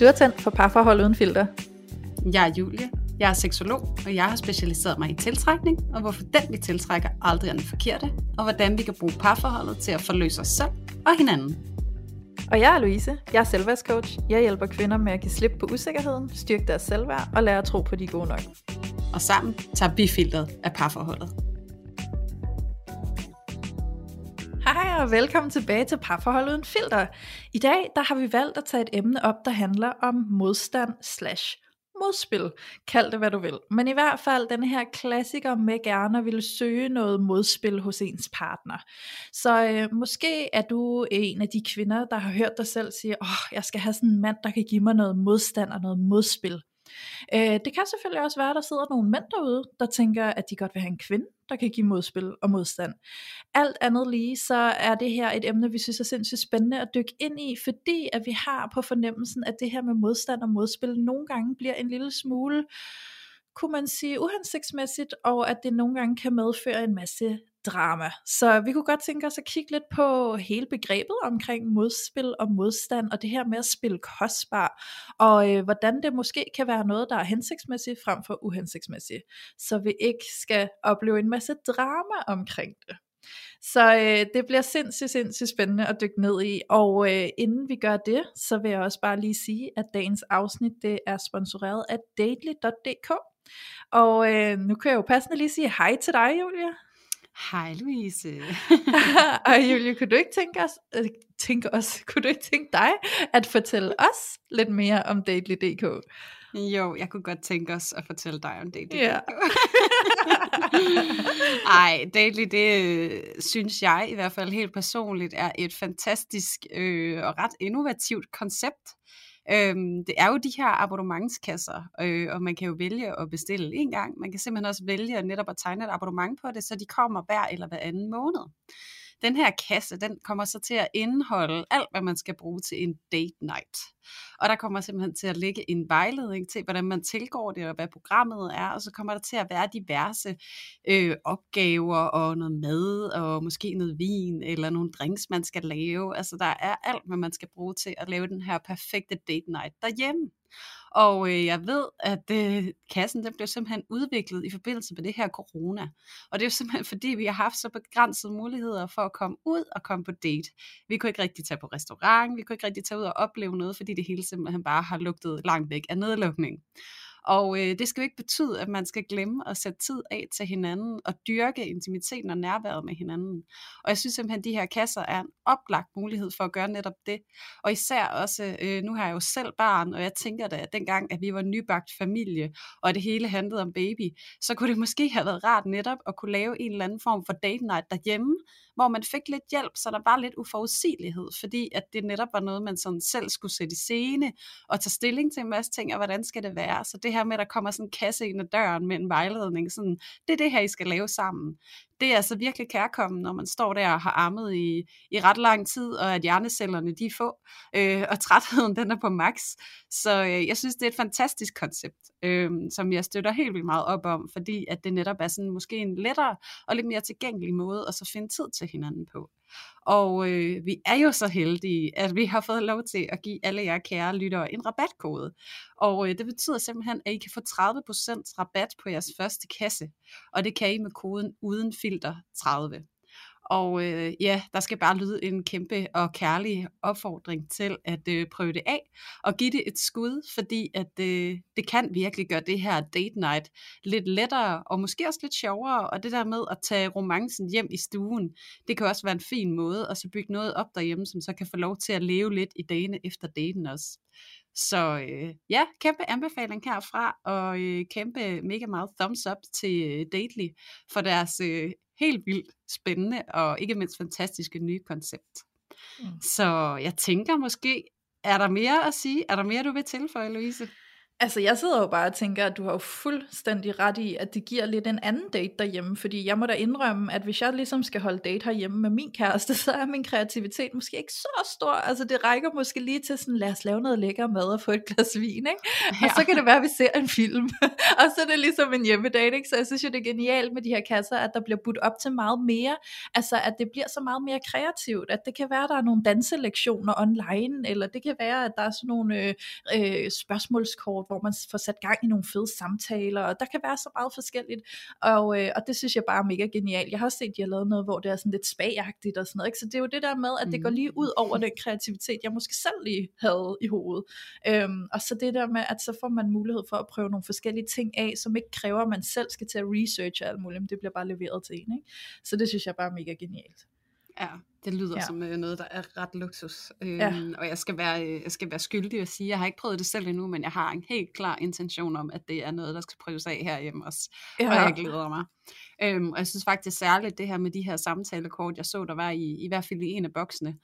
Du er tændt for parforhold uden filter. Jeg er Julie. Jeg er seksolog, og jeg har specialiseret mig i tiltrækning, og hvorfor den vi tiltrækker aldrig er den forkerte, og hvordan vi kan bruge parforholdet til at forløse os selv og hinanden. Og jeg er Louise. Jeg er selvværdscoach. Jeg hjælper kvinder med at give slip på usikkerheden, styrke deres selvværd og lære at tro på, de er gode nok. Og sammen tager vi filteret af parforholdet. Hej og velkommen tilbage til Parforhold uden filter. I dag der har vi valgt at tage et emne op, der handler om modstand slash modspil. Kald det hvad du vil. Men i hvert fald den her klassiker med gerne at ville søge noget modspil hos ens partner. Så øh, måske er du en af de kvinder, der har hørt dig selv sige, åh, oh, jeg skal have sådan en mand, der kan give mig noget modstand og noget modspil. Øh, det kan selvfølgelig også være, at der sidder nogle mænd derude, der tænker, at de godt vil have en kvinde, der kan give modspil og modstand. Alt andet lige, så er det her et emne, vi synes er sindssygt spændende at dykke ind i, fordi at vi har på fornemmelsen, at det her med modstand og modspil nogle gange bliver en lille smule kunne man sige uhensigtsmæssigt, og at det nogle gange kan medføre en masse drama. Så vi kunne godt tænke os at kigge lidt på hele begrebet omkring modspil og modstand, og det her med at spille kostbar, og øh, hvordan det måske kan være noget, der er hensigtsmæssigt frem for uhensigtsmæssigt, så vi ikke skal opleve en masse drama omkring det. Så øh, det bliver sindssygt, sindssygt spændende at dykke ned i. Og øh, inden vi gør det, så vil jeg også bare lige sige, at dagens afsnit det er sponsoreret af dately.dk. Og øh, nu kan jeg jo passende lige sige hej til dig, Julia. Hej Louise. og Julie, kunne du ikke tænke os, øh, tænke os, kunne du ikke tænke dig at fortælle os lidt mere om Dately.dk? Jo, jeg kunne godt tænke os at fortælle dig om Dately.dk. Ja. Ej, Dately, det øh, synes jeg i hvert fald helt personligt er et fantastisk øh, og ret innovativt koncept. Øhm, det er jo de her abonnementskasser, øh, og man kan jo vælge at bestille en gang. Man kan simpelthen også vælge netop at tegne et abonnement på det, så de kommer hver eller hver anden måned. Den her kasse, den kommer så til at indeholde alt, hvad man skal bruge til en date night. Og der kommer simpelthen til at ligge en vejledning til, hvordan man tilgår det, og hvad programmet er, og så kommer der til at være diverse øh, opgaver, og noget mad, og måske noget vin, eller nogle drinks, man skal lave. Altså der er alt, hvad man skal bruge til at lave den her perfekte date night derhjemme. Og øh, jeg ved, at øh, kassen den blev simpelthen udviklet i forbindelse med det her corona. Og det er jo simpelthen fordi, vi har haft så begrænsede muligheder for at komme ud og komme på date. Vi kunne ikke rigtig tage på restaurant, vi kunne ikke rigtig tage ud og opleve noget, fordi det hele simpelthen bare har lugtet langt væk af nedlukning. Og øh, det skal jo ikke betyde, at man skal glemme at sætte tid af til hinanden og dyrke intimiteten og nærværet med hinanden. Og jeg synes simpelthen, at de her kasser er en oplagt mulighed for at gøre netop det. Og især også, øh, nu har jeg jo selv barn, og jeg tænker da, at dengang, at vi var nybagt familie, og det hele handlede om baby, så kunne det måske have været rart netop at kunne lave en eller anden form for date night derhjemme, hvor man fik lidt hjælp, så der var lidt uforudsigelighed, fordi at det netop var noget, man sådan selv skulle sætte i scene, og tage stilling til en masse ting, og hvordan skal det være. Så det her med, at der kommer sådan en kasse ind ad døren med en vejledning, sådan, det er det her, I skal lave sammen det er altså virkelig kærkommen, når man står der og har armet i, i ret lang tid, og at hjernecellerne de er få, øh, og trætheden den er på max. Så øh, jeg synes, det er et fantastisk koncept, øh, som jeg støtter helt vildt meget op om, fordi at det netop er sådan måske en lettere og lidt mere tilgængelig måde at så finde tid til hinanden på. Og øh, vi er jo så heldige, at vi har fået lov til at give alle jer kære lyttere en rabatkode. Og øh, det betyder simpelthen, at I kan få 30% rabat på jeres første kasse. Og det kan I med koden uden filter 30. Og øh, ja, der skal bare lyde en kæmpe og kærlig opfordring til at øh, prøve det af og give det et skud, fordi at øh, det kan virkelig gøre det her date night lidt lettere og måske også lidt sjovere. Og det der med at tage romancen hjem i stuen, det kan også være en fin måde at så bygge noget op derhjemme, som så kan få lov til at leve lidt i dagene efter daten også. Så øh, ja, kæmpe anbefaling herfra, og øh, kæmpe mega meget thumbs up til øh, Dately for deres øh, helt vildt spændende og ikke mindst fantastiske nye koncept. Mm. Så jeg tænker måske, er der mere at sige? Er der mere, du vil tilføje, Louise? Altså, jeg sidder jo bare og tænker, at du har jo fuldstændig ret i, at det giver lidt en anden date derhjemme, fordi jeg må da indrømme, at hvis jeg ligesom skal holde date herhjemme med min kæreste, så er min kreativitet måske ikke så stor. Altså, det rækker måske lige til sådan, lad os lave noget lækker mad og få et glas vin, ikke? Ja. Og så kan det være, at vi ser en film. og så er det ligesom en hjemmedate, ikke? Så jeg synes jo, det er genialt med de her kasser, at der bliver budt op til meget mere. Altså, at det bliver så meget mere kreativt, at det kan være, at der er nogle danselektioner online, eller det kan være, at der er sådan nogle øh, øh, spørgsmålskort, hvor man får sat gang i nogle fede samtaler, og der kan være så meget forskelligt, og, øh, og det synes jeg bare er mega genialt. Jeg har også set, at de har lavet noget, hvor det er sådan lidt spagagtigt og sådan noget, ikke? så det er jo det der med, at det går lige ud over den kreativitet, jeg måske selv lige havde i hovedet. Øhm, og så det der med, at så får man mulighed for at prøve nogle forskellige ting af, som ikke kræver, at man selv skal til at researche alt muligt, men det bliver bare leveret til en. Ikke? Så det synes jeg bare er mega genialt. Ja, det lyder ja. som øh, noget, der er ret luksus. Øhm, ja. Og jeg skal, være, øh, jeg skal være skyldig at sige, jeg har ikke prøvet det selv endnu, men jeg har en helt klar intention om, at det er noget, der skal prøves af herhjemme også. Ja. Og jeg glæder mig. Øhm, og jeg synes faktisk særligt det her med de her samtalekort, jeg så, der var i, i hvert fald i en af boksene,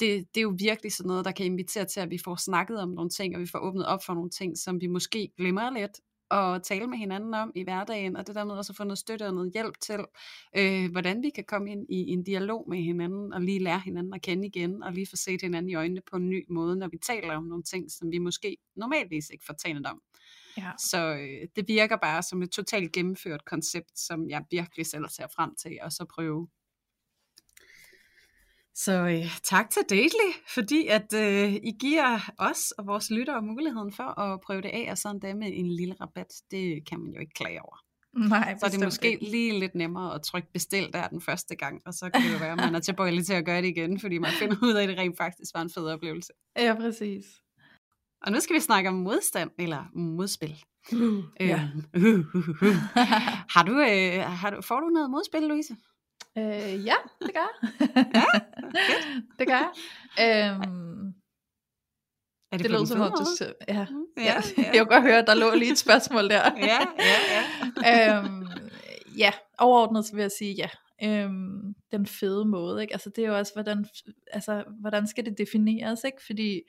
det, det er jo virkelig sådan noget, der kan invitere til, at vi får snakket om nogle ting, og vi får åbnet op for nogle ting, som vi måske glemmer lidt, at tale med hinanden om i hverdagen, og det der med også at få noget støtte og noget hjælp til, øh, hvordan vi kan komme ind i en dialog med hinanden, og lige lære hinanden at kende igen, og lige få set hinanden i øjnene på en ny måde, når vi taler om nogle ting, som vi måske normalvis ikke får talt om. Ja. Så øh, det virker bare som et totalt gennemført koncept, som jeg virkelig selv ser frem til, og så prøve så øh, tak til Dately, fordi at øh, I giver os og vores lyttere muligheden for at prøve det af, og sådan der med en lille rabat, det kan man jo ikke klage over. Nej, så er det måske ikke. lige lidt nemmere at trykke bestil der den første gang, og så kan det jo være, at man er tilbøjelig til at gøre det igen, fordi man finder ud af, at det rent faktisk var en fed oplevelse. Ja, præcis. Og nu skal vi snakke om modstand, eller modspil. Uh, ja. uh, uh, uh, uh. har du, øh, har du, får du noget modspil, Louise? Øh, ja, det gør jeg. ja, det gør jeg. Øhm, er det, det lød som om, du... Ja, mm, ja, ja. Jeg kan godt høre, at der lå lige et spørgsmål der. ja, ja, ja. øhm, ja, overordnet så vil jeg sige ja. Øhm, den fede måde, ikke? Altså det er jo også, hvordan, altså, hvordan skal det defineres, ikke? Fordi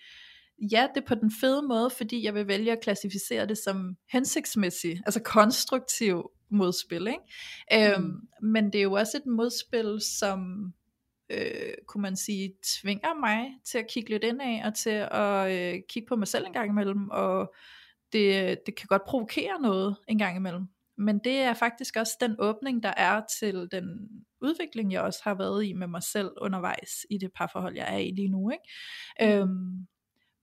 ja, det er på den fede måde, fordi jeg vil vælge at klassificere det som hensigtsmæssigt, altså konstruktiv modspil. Ikke? Øhm, mm. Øhm, men det er jo også et modspil, som øh, kunne man sige, tvinger mig til at kigge lidt ind af, og til at øh, kigge på mig selv en gang imellem, og det, det kan godt provokere noget en gang imellem. Men det er faktisk også den åbning, der er til den udvikling, jeg også har været i med mig selv undervejs i det parforhold, jeg er i lige nu. Ikke? Mm. Øhm,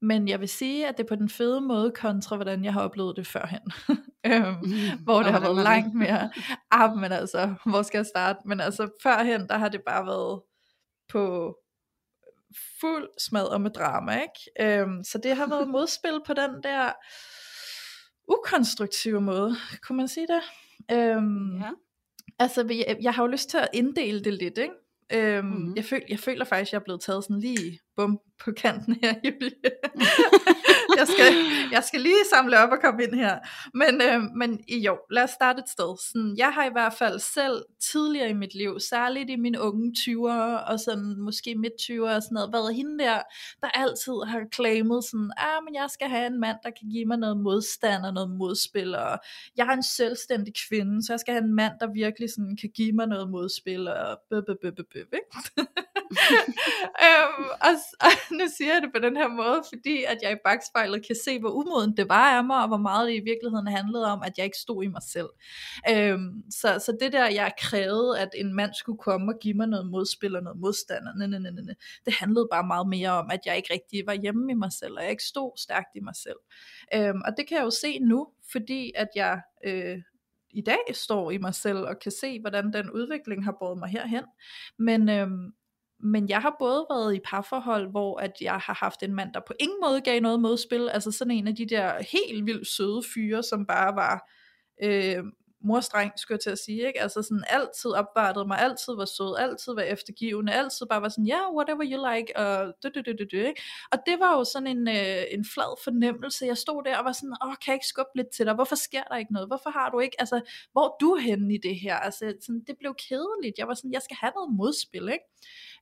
men jeg vil sige, at det er på den fede måde kontra, hvordan jeg har oplevet det førhen. øhm, mm, hvor det har været langt mere. Ah, men altså, hvor skal jeg starte? Men altså, førhen, der har det bare været på fuld smad og med drama, ikke? Øhm, så det har været modspil på den der ukonstruktive måde, kunne man sige det? Øhm, ja. Altså, jeg, jeg har jo lyst til at inddele det lidt, ikke? Øhm, mm-hmm. jeg, føl, jeg føler faktisk, at jeg er blevet taget sådan lige bum på kanten her, Julie. jeg, skal, jeg skal lige samle op og komme ind her. Men, øh, men jo, lad os starte et sted. Sådan, jeg har i hvert fald selv tidligere i mit liv, særligt i mine unge 20'ere, og sådan måske midt 20'ere og sådan noget, været hende der, der altid har claimet sådan, ah, men jeg skal have en mand, der kan give mig noget modstand og noget modspil, og jeg er en selvstændig kvinde, så jeg skal have en mand, der virkelig sådan kan give mig noget modspil, og bøh, bøh, bøh, bøh, ikke? øhm, og, og nu siger jeg det på den her måde, fordi at jeg i bagspejlet kan se, hvor umoden det var af mig, og hvor meget det i virkeligheden handlede om, at jeg ikke stod i mig selv. Øhm, så, så det der, jeg krævede, at en mand skulle komme og give mig noget modspil og noget modstand, og næ, næ, næ, næ, det handlede bare meget mere om, at jeg ikke rigtig var hjemme i mig selv, og jeg ikke stod stærkt i mig selv. Øhm, og det kan jeg jo se nu, fordi at jeg øh, i dag står i mig selv og kan se, hvordan den udvikling har båret mig herhen. Men, øhm, men jeg har både været i parforhold, hvor at jeg har haft en mand, der på ingen måde gav noget modspil, altså sådan en af de der helt vildt søde fyre, som bare var øh, morstreng, skulle jeg til at sige, ikke? Altså sådan altid opvartede mig, altid var sød, altid var eftergivende, altid bare var sådan, ja, yeah, whatever you like, og du, du, du, du, du, ikke? Og det var jo sådan en, øh, en flad fornemmelse, jeg stod der og var sådan, åh, kan jeg ikke skubbe lidt til dig, hvorfor sker der ikke noget, hvorfor har du ikke, altså, hvor er du henne i det her, altså, sådan, det blev kedeligt, jeg var sådan, jeg skal have noget modspil, ikke?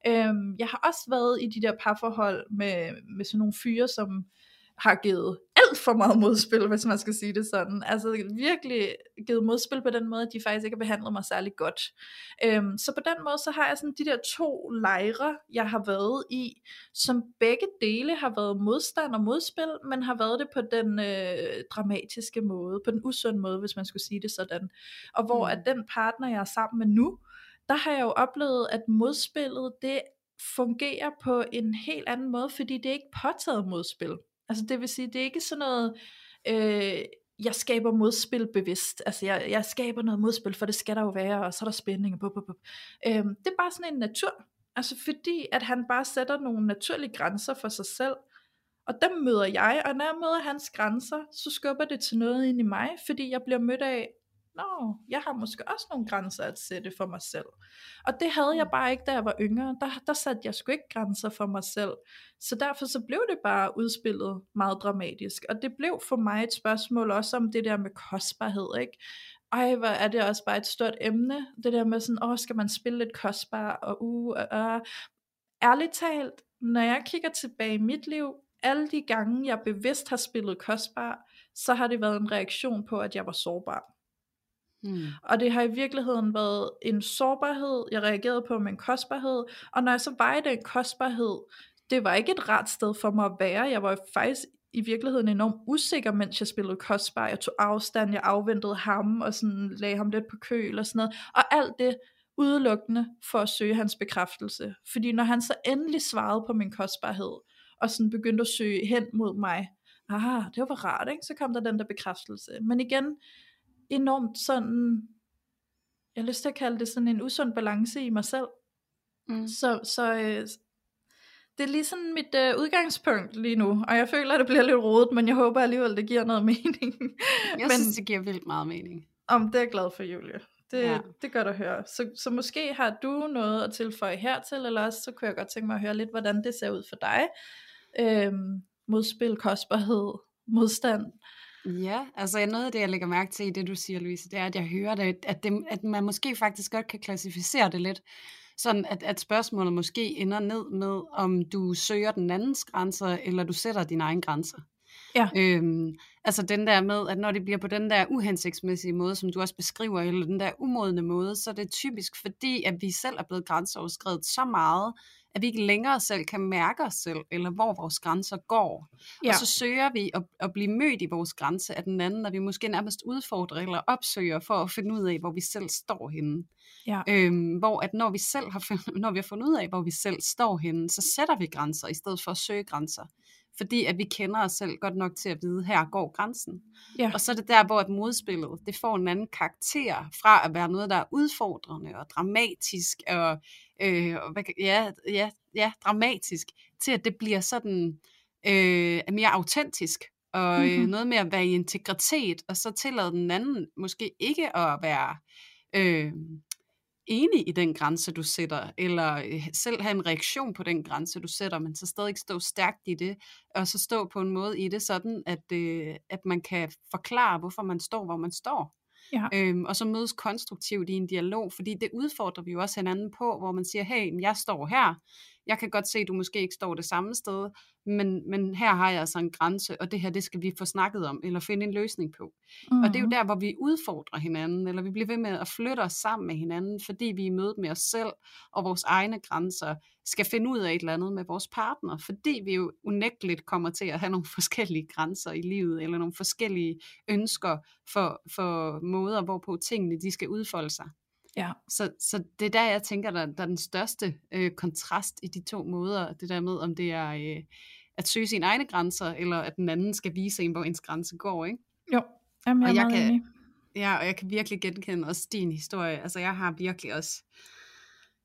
Øhm, jeg har også været i de der parforhold med, med sådan nogle fyre, som har givet alt for meget modspil, hvis man skal sige det sådan. Altså virkelig givet modspil på den måde, at de faktisk ikke har behandlet mig særlig godt. Øhm, så på den måde, så har jeg sådan de der to lejre, jeg har været i, som begge dele har været modstand og modspil, men har været det på den øh, dramatiske måde, på den usunde måde, hvis man skulle sige det sådan. Og hvor mm. at den partner, jeg er sammen med nu, der har jeg jo oplevet, at modspillet, det fungerer på en helt anden måde, fordi det er ikke påtaget modspil. Altså det vil sige, det er ikke sådan noget, øh, jeg skaber modspil bevidst. Altså jeg, jeg skaber noget modspil, for det skal der jo være, og så er der spænding. Og bup, bup, bup. Øh, det er bare sådan en natur. Altså fordi, at han bare sætter nogle naturlige grænser for sig selv. Og dem møder jeg, og når jeg møder hans grænser, så skubber det til noget ind i mig, fordi jeg bliver mødt af, nå, jeg har måske også nogle grænser at sætte for mig selv. Og det havde jeg mm. bare ikke, da jeg var yngre. Der, der satte jeg sgu ikke grænser for mig selv. Så derfor så blev det bare udspillet meget dramatisk. Og det blev for mig et spørgsmål også om det der med kostbarhed, ikke? Ej, hvor er det også bare et stort emne. Det der med sådan, åh, skal man spille lidt kostbar, og uh, uh, uh. Ærligt talt, når jeg kigger tilbage i mit liv, alle de gange, jeg bevidst har spillet kostbar, så har det været en reaktion på, at jeg var sårbar. Mm. Og det har i virkeligheden været en sårbarhed, jeg reagerede på med en kostbarhed, og når jeg så var i den kostbarhed, det var ikke et ret sted for mig at være, jeg var faktisk i virkeligheden enormt usikker, mens jeg spillede kostbar, jeg tog afstand, jeg afventede ham, og sådan lagde ham lidt på køl og sådan noget, og alt det udelukkende for at søge hans bekræftelse, fordi når han så endelig svarede på min kostbarhed, og sådan begyndte at søge hen mod mig, ah, det var rart, ikke? så kom der den der bekræftelse, men igen, enormt sådan, jeg har lyst til at kalde det sådan en usund balance i mig selv. Mm. Så, så øh, det er lige sådan mit øh, udgangspunkt lige nu, og jeg føler, at det bliver lidt rodet, men jeg håber alligevel, det giver noget mening. Jeg men, synes, det giver vildt meget mening. Om det er jeg glad for, Julie. Det, ja. det gør at høre. Så, så måske har du noget at tilføje hertil, eller også så kunne jeg godt tænke mig at høre lidt, hvordan det ser ud for dig. Øhm, modspil, kostbarhed, modstand. Ja, altså noget af det, jeg lægger mærke til i det, du siger, Louise, det er, at jeg hører det, at, det, at man måske faktisk godt kan klassificere det lidt, sådan at, at spørgsmålet måske ender ned med, om du søger den andens grænser, eller du sætter dine egne grænser. Ja. Øhm, altså den der med, at når det bliver på den der uhensigtsmæssige måde, som du også beskriver, eller den der umodne måde, så er det typisk fordi, at vi selv er blevet grænseoverskrevet så meget, at vi ikke længere selv kan mærke os selv, eller hvor vores grænser går. Ja. Og så søger vi at, at blive mødt i vores grænse af den anden, når vi måske nærmest udfordrer eller opsøger for at finde ud af, hvor vi selv står henne. Ja. Øhm, hvor at når vi selv har fundet, når vi har fundet ud af, hvor vi selv står henne, så sætter vi grænser, i stedet for at søge grænser fordi at vi kender os selv godt nok til at vide, her går grænsen. Ja. Og så er det der, hvor et modspillet, det får en anden karakter, fra at være noget, der er udfordrende og dramatisk, og øh, ja, ja, ja, dramatisk, til at det bliver sådan øh, mere autentisk, og øh, mm-hmm. noget med at være i integritet, og så tillade den anden måske ikke at være øh, enig i den grænse, du sætter, eller øh, selv have en reaktion på den grænse, du sætter, men så stadig stå stærkt i det, og så stå på en måde i det sådan, at, øh, at man kan forklare, hvorfor man står, hvor man står. Ja. Øhm, og så mødes konstruktivt i en dialog, fordi det udfordrer vi jo også hinanden på, hvor man siger, hey, jeg står her, jeg kan godt se, at du måske ikke står det samme sted, men, men her har jeg altså en grænse, og det her, det skal vi få snakket om, eller finde en løsning på. Mm. Og det er jo mm. der, hvor vi udfordrer hinanden, eller vi bliver ved med at flytte os sammen med hinanden, fordi vi er mødet med os selv, og vores egne grænser, skal finde ud af et eller andet med vores partner, fordi vi jo unægteligt kommer til at have nogle forskellige grænser i livet, eller nogle forskellige ønsker for, for måder, hvorpå tingene de skal udfolde sig. Ja. Så, så det er der, jeg tænker, der, der er den største øh, kontrast i de to måder. Det der med, om det er øh, at søge sine egne grænser, eller at den anden skal vise en, hvor ens grænse går. Ikke? Jo, Jamen, jeg, og jeg kan, Ja, og jeg kan virkelig genkende også din historie. Altså, jeg har virkelig også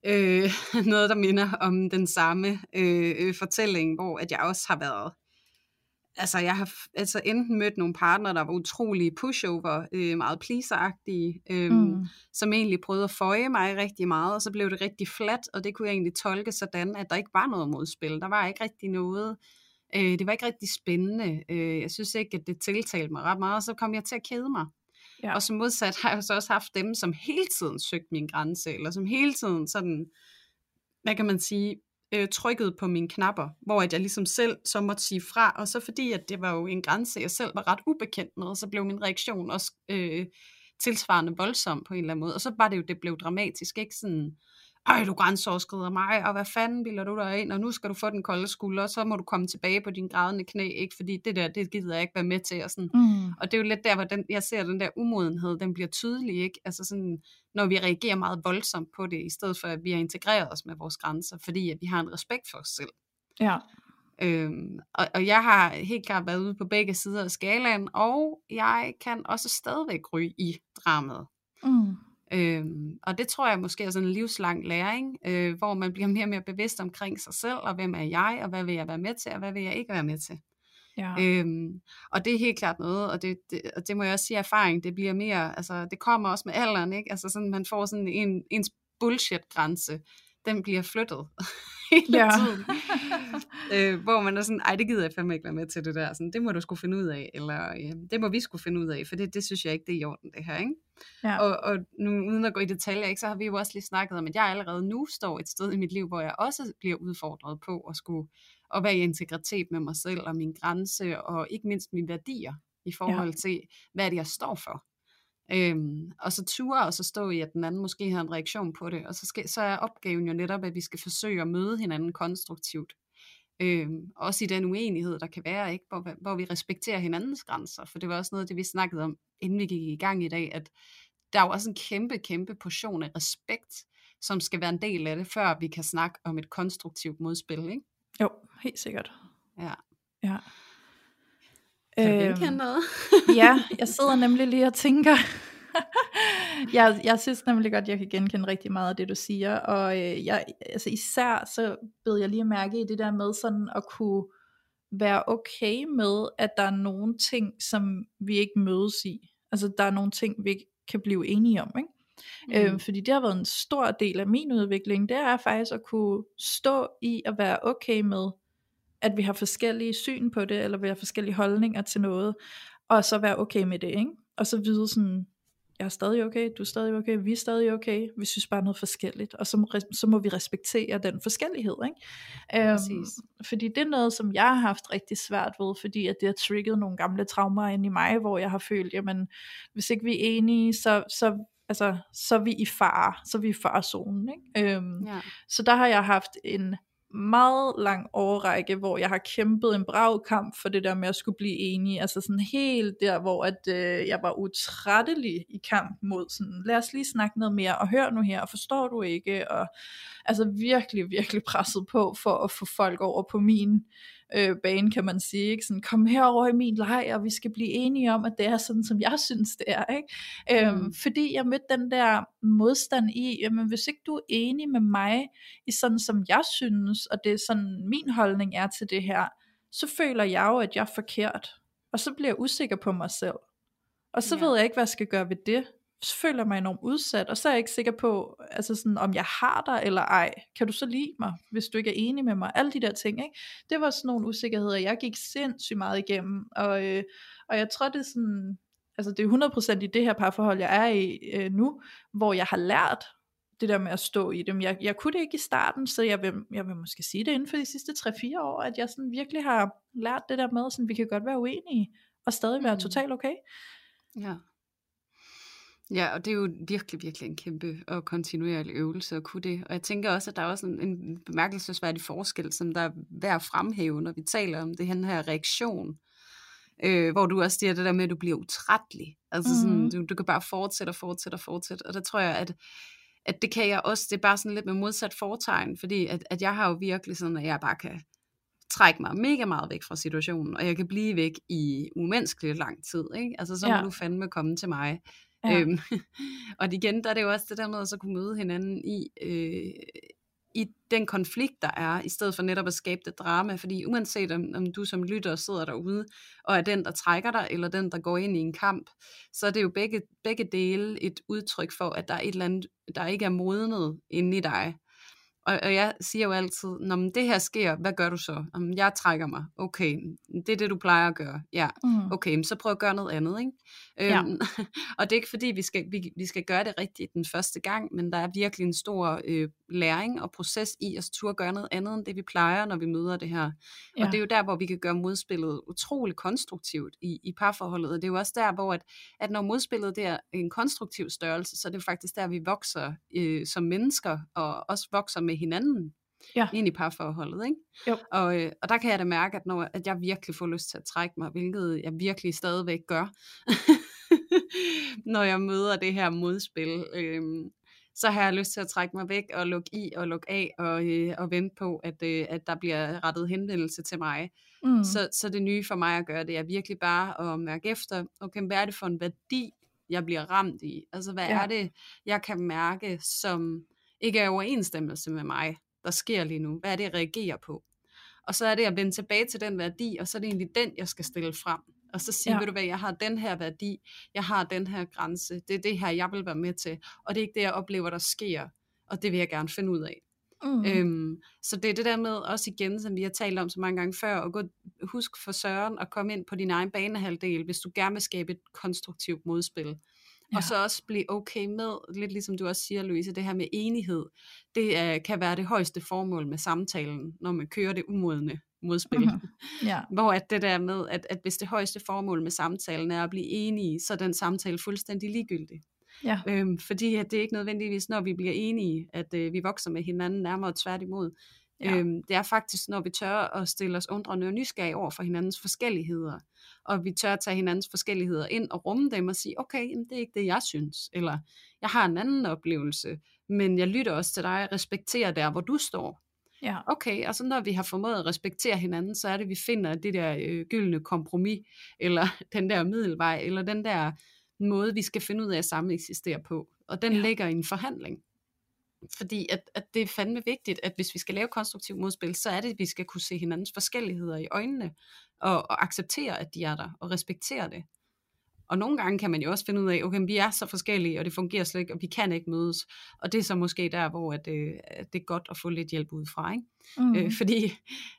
øh, noget, der minder om den samme øh, øh, fortælling, hvor at jeg også har været altså jeg har altså enten mødt nogle partnere, der var utrolig pushover, øh, meget pleaseragtige, øh, mm. som egentlig prøvede at føje mig rigtig meget, og så blev det rigtig flat, og det kunne jeg egentlig tolke sådan, at der ikke var noget modspil. Der var ikke rigtig noget, øh, det var ikke rigtig spændende. Øh, jeg synes ikke, at det tiltalte mig ret meget, og så kom jeg til at kede mig. Ja. Og som modsat har jeg så også haft dem, som hele tiden søgte min grænse, eller som hele tiden sådan, hvad kan man sige, øh, trykket på mine knapper, hvor at jeg ligesom selv så måtte sige fra, og så fordi at det var jo en grænse, jeg selv var ret ubekendt med, så blev min reaktion også øh, tilsvarende voldsom på en eller anden måde, og så var det jo, det blev dramatisk, ikke? Sådan, ej, du grænseoverskrider mig, og hvad fanden bilder du dig ind, og nu skal du få den kolde skulder, og så må du komme tilbage på din grædende knæ, ikke? fordi det der, det gider jeg ikke være med til. Og, sådan. Mm. og det er jo lidt der, hvor den, jeg ser den der umodenhed, den bliver tydelig, ikke? Altså sådan, når vi reagerer meget voldsomt på det, i stedet for at vi har integreret os med vores grænser, fordi at vi har en respekt for os selv. Ja. Øhm, og, og jeg har helt klart været ude på begge sider af skalaen, og jeg kan også stadigvæk ryge i dramaet. Mm. Øhm, og det tror jeg måske er sådan en livslang læring, øh, hvor man bliver mere og mere bevidst omkring sig selv, og hvem er jeg, og hvad vil jeg være med til, og hvad vil jeg ikke være med til. Ja. Øhm, og det er helt klart noget, og det, det, og det må jeg også sige erfaring, det bliver mere, altså det kommer også med alderen, ikke? Altså sådan, man får sådan en, ens bullshit-grænse, den bliver flyttet hele ja. tiden. øh, hvor man er sådan, ej det gider jeg fandme ikke være med til det der, sådan, det må du skulle finde ud af, eller ja, det må vi skulle finde ud af, for det, det synes jeg ikke, det er i orden det her, ikke? Ja. Og, og nu, uden at gå i detaljer, ikke, så har vi jo også lige snakket om, at jeg allerede nu står et sted i mit liv, hvor jeg også bliver udfordret på at skulle at være i integritet med mig selv og min grænse, og ikke mindst mine værdier i forhold ja. til, hvad det jeg står for. Øhm, og så ture og så stå i, at den anden måske har en reaktion på det. Og så, skal, så er opgaven jo netop, at vi skal forsøge at møde hinanden konstruktivt. Øhm, også i den uenighed, der kan være, ikke? Hvor, hvor vi respekterer hinandens grænser. For det var også noget af det, vi snakkede om, inden vi gik i gang i dag, at der er jo også en kæmpe, kæmpe portion af respekt, som skal være en del af det, før vi kan snakke om et konstruktivt modspil. Ikke? Jo, helt sikkert. Ja. ja. Kan du genkende øhm, noget? ja, jeg sidder nemlig lige og tænker. jeg, jeg synes nemlig godt, jeg kan genkende rigtig meget af det, du siger. Og øh, jeg, altså især så bed jeg lige mærke i det der med sådan at kunne være okay med, at der er nogle ting, som vi ikke mødes i. Altså der er nogle ting, vi ikke kan blive enige om. Ikke? Mm. Øhm, fordi det har været en stor del af min udvikling, det er faktisk at kunne stå i at være okay med, at vi har forskellige syn på det, eller vi har forskellige holdninger til noget, og så være okay med det, ikke? Og så vide sådan, jeg er stadig okay, du er stadig okay, vi er stadig okay, vi synes bare noget forskelligt, og så må, så må vi respektere den forskellighed, ikke? Øhm, fordi det er noget, som jeg har haft rigtig svært ved, fordi at det har trigget nogle gamle traumer ind i mig, hvor jeg har følt, jamen, hvis ikke vi er enige, så, så altså, så er vi i fare, så er vi i farezonen, ikke? Øhm, ja. Så der har jeg haft en meget lang årrække, hvor jeg har kæmpet en brav kamp for det der med at skulle blive enig, altså sådan helt der, hvor at, øh, jeg var utrættelig i kamp mod sådan, lad os lige snakke noget mere, og hør nu her, og forstår du ikke, og altså virkelig, virkelig presset på for at få folk over på min øh, bane, kan man sige. Ikke? Sådan, kom herover i min lejr, og vi skal blive enige om, at det er sådan, som jeg synes, det er. Ikke? Øhm, mm. Fordi jeg mødte den der modstand i, jamen hvis ikke du er enig med mig, i sådan som jeg synes, og det er sådan min holdning er til det her, så føler jeg jo, at jeg er forkert. Og så bliver jeg usikker på mig selv. Og så ja. ved jeg ikke, hvad jeg skal gøre ved det føler jeg mig enormt udsat, og så er jeg ikke sikker på, altså sådan, om jeg har dig eller ej. Kan du så lide mig, hvis du ikke er enig med mig? Alle de der ting, ikke? Det var sådan nogle usikkerheder, jeg gik sindssygt meget igennem, og, øh, og jeg tror, det er sådan, altså det er 100% i det her parforhold, jeg er i øh, nu, hvor jeg har lært det der med at stå i dem. Jeg, jeg kunne det ikke i starten, så jeg vil, jeg vil måske sige det inden for de sidste 3-4 år, at jeg sådan virkelig har lært det der med, sådan vi kan godt være uenige, og stadig være mm. totalt okay. Ja. Ja, og det er jo virkelig, virkelig en kæmpe og kontinuerlig øvelse at kunne det. Og jeg tænker også, at der er også en, en bemærkelsesværdig forskel, som der er værd at fremhæve, når vi taler om det her reaktion. Øh, hvor du også siger det der med, at du bliver utrættelig. Altså mm. sådan, du, du kan bare fortsætte og fortsætte og fortsætte. Og der tror jeg, at, at det kan jeg også, det er bare sådan lidt med modsat fortegn, fordi at, at jeg har jo virkelig sådan, at jeg bare kan trække mig mega meget væk fra situationen, og jeg kan blive væk i umenneskeligt lang tid, ikke? Altså så må ja. du fandme komme til mig. Ja. Øhm, og igen, der er det jo også det der med at så kunne møde hinanden i, øh, i den konflikt, der er, i stedet for netop at skabe det drama, fordi uanset om, om du som lytter sidder derude, og er den, der trækker dig, eller den, der går ind i en kamp, så er det jo begge, begge dele et udtryk for, at der er et eller andet, der ikke er modnet inde i dig. Og, og jeg siger jo altid, når det her sker, hvad gør du så? Om jeg trækker mig. Okay, det er det, du plejer at gøre. Ja, mm. okay, så prøv at gøre noget andet. Ikke? Ja. Øhm, og det er ikke fordi, vi skal, vi, vi skal gøre det rigtigt den første gang, men der er virkelig en stor øh, læring og proces i at turde gøre noget andet, end det vi plejer, når vi møder det her. Ja. Og det er jo der, hvor vi kan gøre modspillet utrolig konstruktivt i, i parforholdet. Og det er jo også der, hvor at, at når modspillet det er en konstruktiv størrelse, så er det faktisk der, vi vokser øh, som mennesker, og også vokser med hinanden ja. ind i parforholdet. Ikke? Jo. Og, øh, og der kan jeg da mærke, at, når, at jeg virkelig får lyst til at trække mig, hvilket jeg virkelig stadigvæk gør, når jeg møder det her modspil. Øh, så har jeg lyst til at trække mig væk og lukke i og lukke af og, øh, og vente på, at, øh, at der bliver rettet henvendelse til mig. Mm. Så, så det nye for mig at gøre, det er virkelig bare at mærke efter, okay, hvad er det for en værdi, jeg bliver ramt i? Altså, hvad ja. er det, jeg kan mærke, som ikke er overensstemmelse med mig, der sker lige nu? Hvad er det, jeg reagerer på? Og så er det at vende tilbage til den værdi, og så er det egentlig den, jeg skal stille frem. Og så sige, ja. ved du hvad, jeg har den her værdi, jeg har den her grænse, det er det her, jeg vil være med til, og det er ikke det, jeg oplever, der sker, og det vil jeg gerne finde ud af. Mm. Øhm, så det er det der med også igen, som vi har talt om så mange gange før, at gå, husk for Søren at komme ind på din egen banehalvdel, hvis du gerne vil skabe et konstruktivt modspil. Ja. Og så også blive okay med, lidt ligesom du også siger, Louise, det her med enighed. Det er, kan være det højeste formål med samtalen, når man kører det umodne modspil. Mm-hmm. Ja. Hvor at det der med, at, at hvis det højeste formål med samtalen er at blive enige, så er den samtale fuldstændig ligegyldig. Ja. Øhm, fordi at det er ikke nødvendigvis, når vi bliver enige, at øh, vi vokser med hinanden nærmere og tværtimod. Ja. Øhm, det er faktisk, når vi tør at stille os undrende og nysgerrige over for hinandens forskelligheder, og vi tør at tage hinandens forskelligheder ind og rumme dem og sige, okay, jamen, det er ikke det, jeg synes, eller jeg har en anden oplevelse, men jeg lytter også til dig og respekterer der, hvor du står. Ja. Okay, og så når vi har formået at respektere hinanden, så er det, vi finder det der øh, gyldne kompromis, eller den der middelvej, eller den der måde, vi skal finde ud af at samme eksistere på. Og den ja. ligger i en forhandling. Fordi at, at det er fandme vigtigt, at hvis vi skal lave konstruktiv modspil, så er det, at vi skal kunne se hinandens forskelligheder i øjnene, og, og acceptere, at de er der, og respektere det. Og nogle gange kan man jo også finde ud af, okay, vi er så forskellige, og det fungerer slet ikke, og vi kan ikke mødes. Og det er så måske der, hvor at, øh, at det er godt at få lidt hjælp udefra. Ikke? Mm. Øh, fordi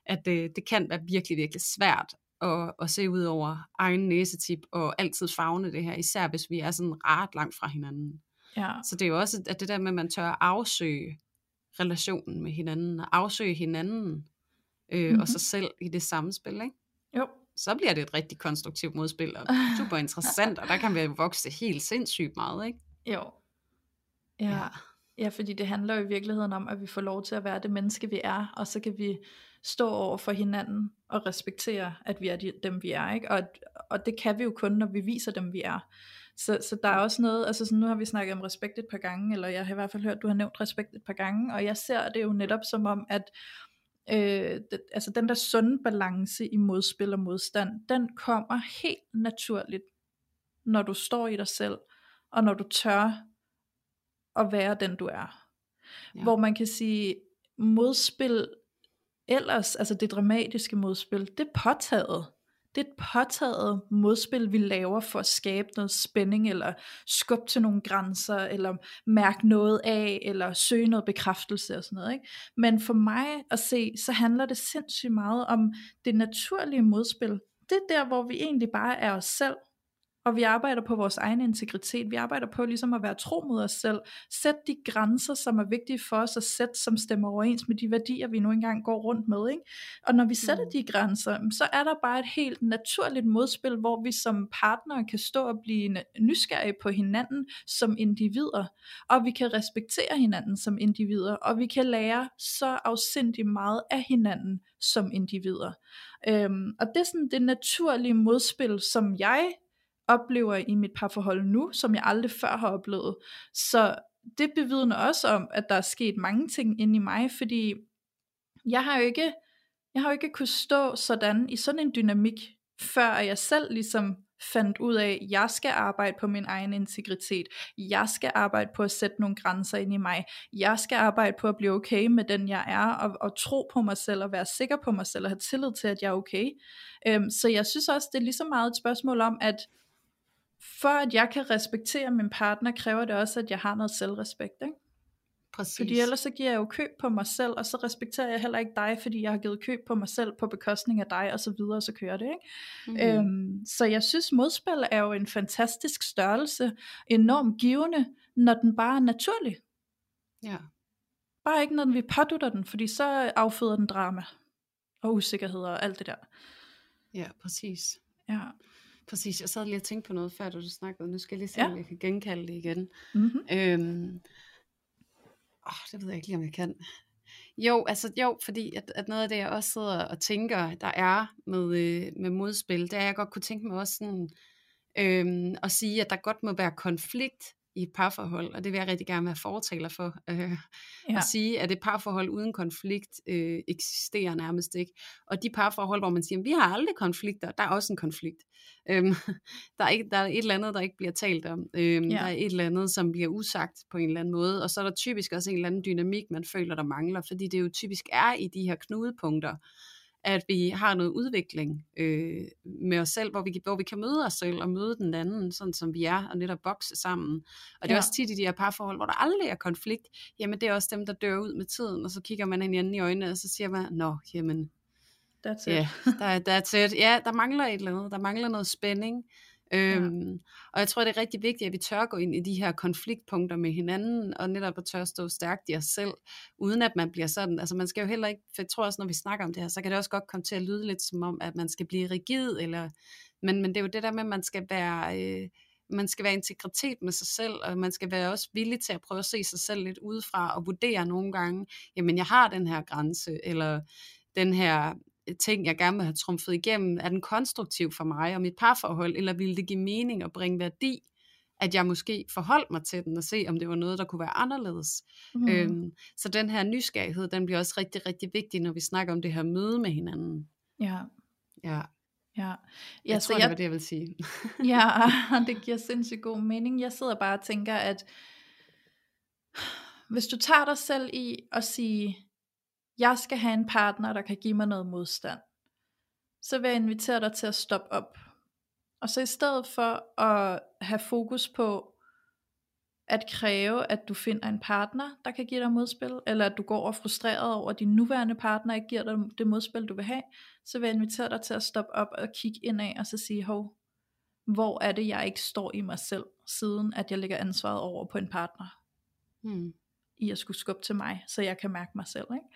at, øh, det kan være virkelig, virkelig svært at, at se ud over egen næsetip, og altid fagne det her, især hvis vi er sådan ret langt fra hinanden. Ja. Så det er jo også at det der med, at man tør afsøge relationen med hinanden, og afsøge hinanden øh, mm-hmm. og sig selv i det samme spil. Ikke? Jo så bliver det et rigtig konstruktivt modspil, og super interessant, og der kan vi vokse helt sindssygt meget, ikke? Jo. Ja. ja. Ja, fordi det handler jo i virkeligheden om, at vi får lov til at være det menneske, vi er, og så kan vi stå over for hinanden og respektere, at vi er de, dem, vi er. Ikke? Og, og det kan vi jo kun, når vi viser dem, vi er. Så, så der er også noget, altså sådan, nu har vi snakket om respekt et par gange, eller jeg har i hvert fald hørt, du har nævnt respekt et par gange, og jeg ser det jo netop som om, at øh, det, altså den der sunde balance i modspil og modstand, den kommer helt naturligt, når du står i dig selv, og når du tør at være den du er. Ja. Hvor man kan sige, modspil ellers, altså det dramatiske modspil, det er påtaget det er et påtaget modspil, vi laver for at skabe noget spænding, eller skubbe til nogle grænser, eller mærke noget af, eller søge noget bekræftelse og sådan noget. Ikke? Men for mig at se, så handler det sindssygt meget om det naturlige modspil. Det er der, hvor vi egentlig bare er os selv, og vi arbejder på vores egen integritet. Vi arbejder på ligesom at være tro mod os selv. Sæt de grænser, som er vigtige for os at sætte, som stemmer overens med de værdier, vi nu engang går rundt med. Ikke? Og når vi sætter mm. de grænser, så er der bare et helt naturligt modspil, hvor vi som partnere kan stå og blive nysgerrige på hinanden som individer. Og vi kan respektere hinanden som individer. Og vi kan lære så afsindigt meget af hinanden som individer. Øhm, og det er sådan det naturlige modspil, som jeg oplever i mit parforhold nu, som jeg aldrig før har oplevet. Så det bevidner også om, at der er sket mange ting inde i mig, fordi jeg har jo ikke, jeg har jo ikke kunnet stå sådan i sådan en dynamik, før jeg selv ligesom fandt ud af, at jeg skal arbejde på min egen integritet. Jeg skal arbejde på at sætte nogle grænser ind i mig. Jeg skal arbejde på at blive okay med den jeg er, og, og tro på mig selv, og være sikker på mig selv, og have tillid til, at jeg er okay. Øhm, så jeg synes også, det er lige så meget et spørgsmål om, at for at jeg kan respektere min partner, kræver det også, at jeg har noget selvrespekt, ikke? Præcis. Fordi ellers så giver jeg jo køb på mig selv, og så respekterer jeg heller ikke dig, fordi jeg har givet køb på mig selv på bekostning af dig, og så videre, og så kører det. Ikke? Mm. Øhm, så jeg synes, modspil er jo en fantastisk størrelse, enormt givende, når den bare er naturlig. Ja. Bare ikke, når vi pådutter den, fordi så afføder den drama, og usikkerhed og alt det der. Ja, præcis. Ja. Præcis, jeg sad lige og tænkte på noget før, du snakkede. Nu skal jeg lige se, Ja. om jeg kan genkalde det igen. Mm-hmm. Øhm, åh, det ved jeg ikke lige, om jeg kan. Jo, altså jo, fordi at, at noget af det, jeg også sidder og tænker, der er med, øh, med modspil, det er, at jeg godt kunne tænke mig også sådan, øhm, at sige, at der godt må være konflikt i et parforhold, og det vil jeg rigtig gerne være fortaler for. Øh, Ja. At sige, at et parforhold uden konflikt øh, eksisterer nærmest ikke. Og de parforhold, hvor man siger, vi har aldrig konflikter, der er også en konflikt. Øhm, der, er ikke, der er et eller andet, der ikke bliver talt om. Øhm, Ja. Der er et eller andet, som bliver usagt på en eller anden måde. Og så er der typisk også en eller anden dynamik, man føler, der mangler. Fordi det jo typisk er i de her knudepunkter, at vi har noget udvikling øh, med os selv, hvor vi, hvor vi kan møde os selv og møde den anden, sådan som vi er, og netop bokse sammen. Og det er Ja. også tit i de her parforhold, hvor der aldrig er konflikt, jamen det er også dem, der dør ud med tiden, og så kigger man hinanden i øjnene, og så siger man, nå, jamen, That's it. ja, der, er- that's it. Ja, der mangler et eller andet, der mangler noget spænding. Øhm, Og jeg tror, det er rigtig vigtigt, at vi tør gå ind i de her konfliktpunkter med hinanden, og netop at tør stå stærkt i os selv, uden at man bliver sådan, altså man skal jo heller ikke, for jeg tror også, når vi snakker om det her, så kan det også godt komme til at lyde lidt som om, at man skal blive rigid, eller, men, men det er jo det der med, at man skal være, øh, man skal være integritet med sig selv, og man skal være også villig til at prøve at se sig selv lidt udefra, og vurdere nogle gange, jamen jeg har den her grænse, eller den her ting, jeg gerne vil have trumfet igennem, er den konstruktiv for mig og mit parforhold, eller ville det give mening og bringe værdi, at jeg måske forholdt mig til den og se, om det var noget, der kunne være anderledes. Mm. Øhm, så den her nysgerrighed, den bliver også rigtig, rigtig vigtig, når vi snakker om det her møde med hinanden. Ja, Ja, ja. jeg Ja, tror, det var det, jeg vil sige. Ja, det giver sindssygt god mening. Jeg sidder bare og tænker, at hvis du tager dig selv i at sige, jeg skal have en partner, der kan give mig noget modstand, så vil jeg invitere dig til at stoppe op. Og så i stedet for at have fokus på at kræve, at du finder en partner, der kan give dig modspil, eller at du går og er frustreret over, at din nuværende partner ikke giver dig det modspil, du vil have, så vil jeg invitere dig til at stoppe op og kigge indad, og så sige, hov, hvor er det, jeg ikke står i mig selv, siden at jeg lægger ansvaret over på en partner, Hmm. i at skulle skubbe til mig, så jeg kan mærke mig selv. Ikke?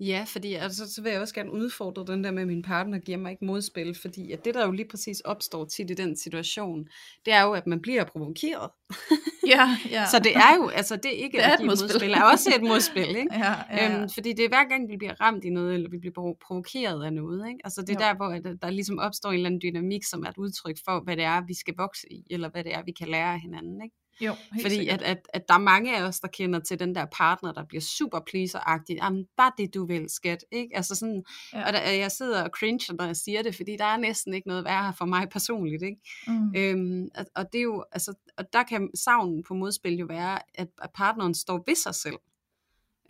Ja, fordi altså, så vil jeg også gerne udfordre den der med, at min partner giver mig ikke modspil, fordi at det, der jo lige præcis opstår tit i den situation, det er jo, at man bliver provokeret. Ja, ja. Så det er jo, altså det er ikke Det er at et give modspil. modspil, er også et modspil, ikke? ja, ja, ja. Øhm, fordi det er hver gang, vi bliver ramt i noget, eller vi bliver provo- provokeret af noget. Ikke? Altså det er Jo. der, hvor at, der ligesom opstår en eller anden dynamik, som er et udtryk for, hvad det er, vi skal vokse i, eller hvad det er, vi kan lære af hinanden. Ikke? Jo, helt Fordi sikkert. at, at, at der er mange af os, der kender til den der partner, der bliver super pleaser-agtig. Jamen, bare det, du vil, skat. Ikke? Altså sådan, Ja. Og der, jeg sidder og cringer, når jeg siger det, fordi der er næsten ikke noget værre for mig personligt. Ikke? mm. Øhm, og, og, det er jo, altså, og der kan savnen på modspil jo være, at, at partneren står ved sig selv.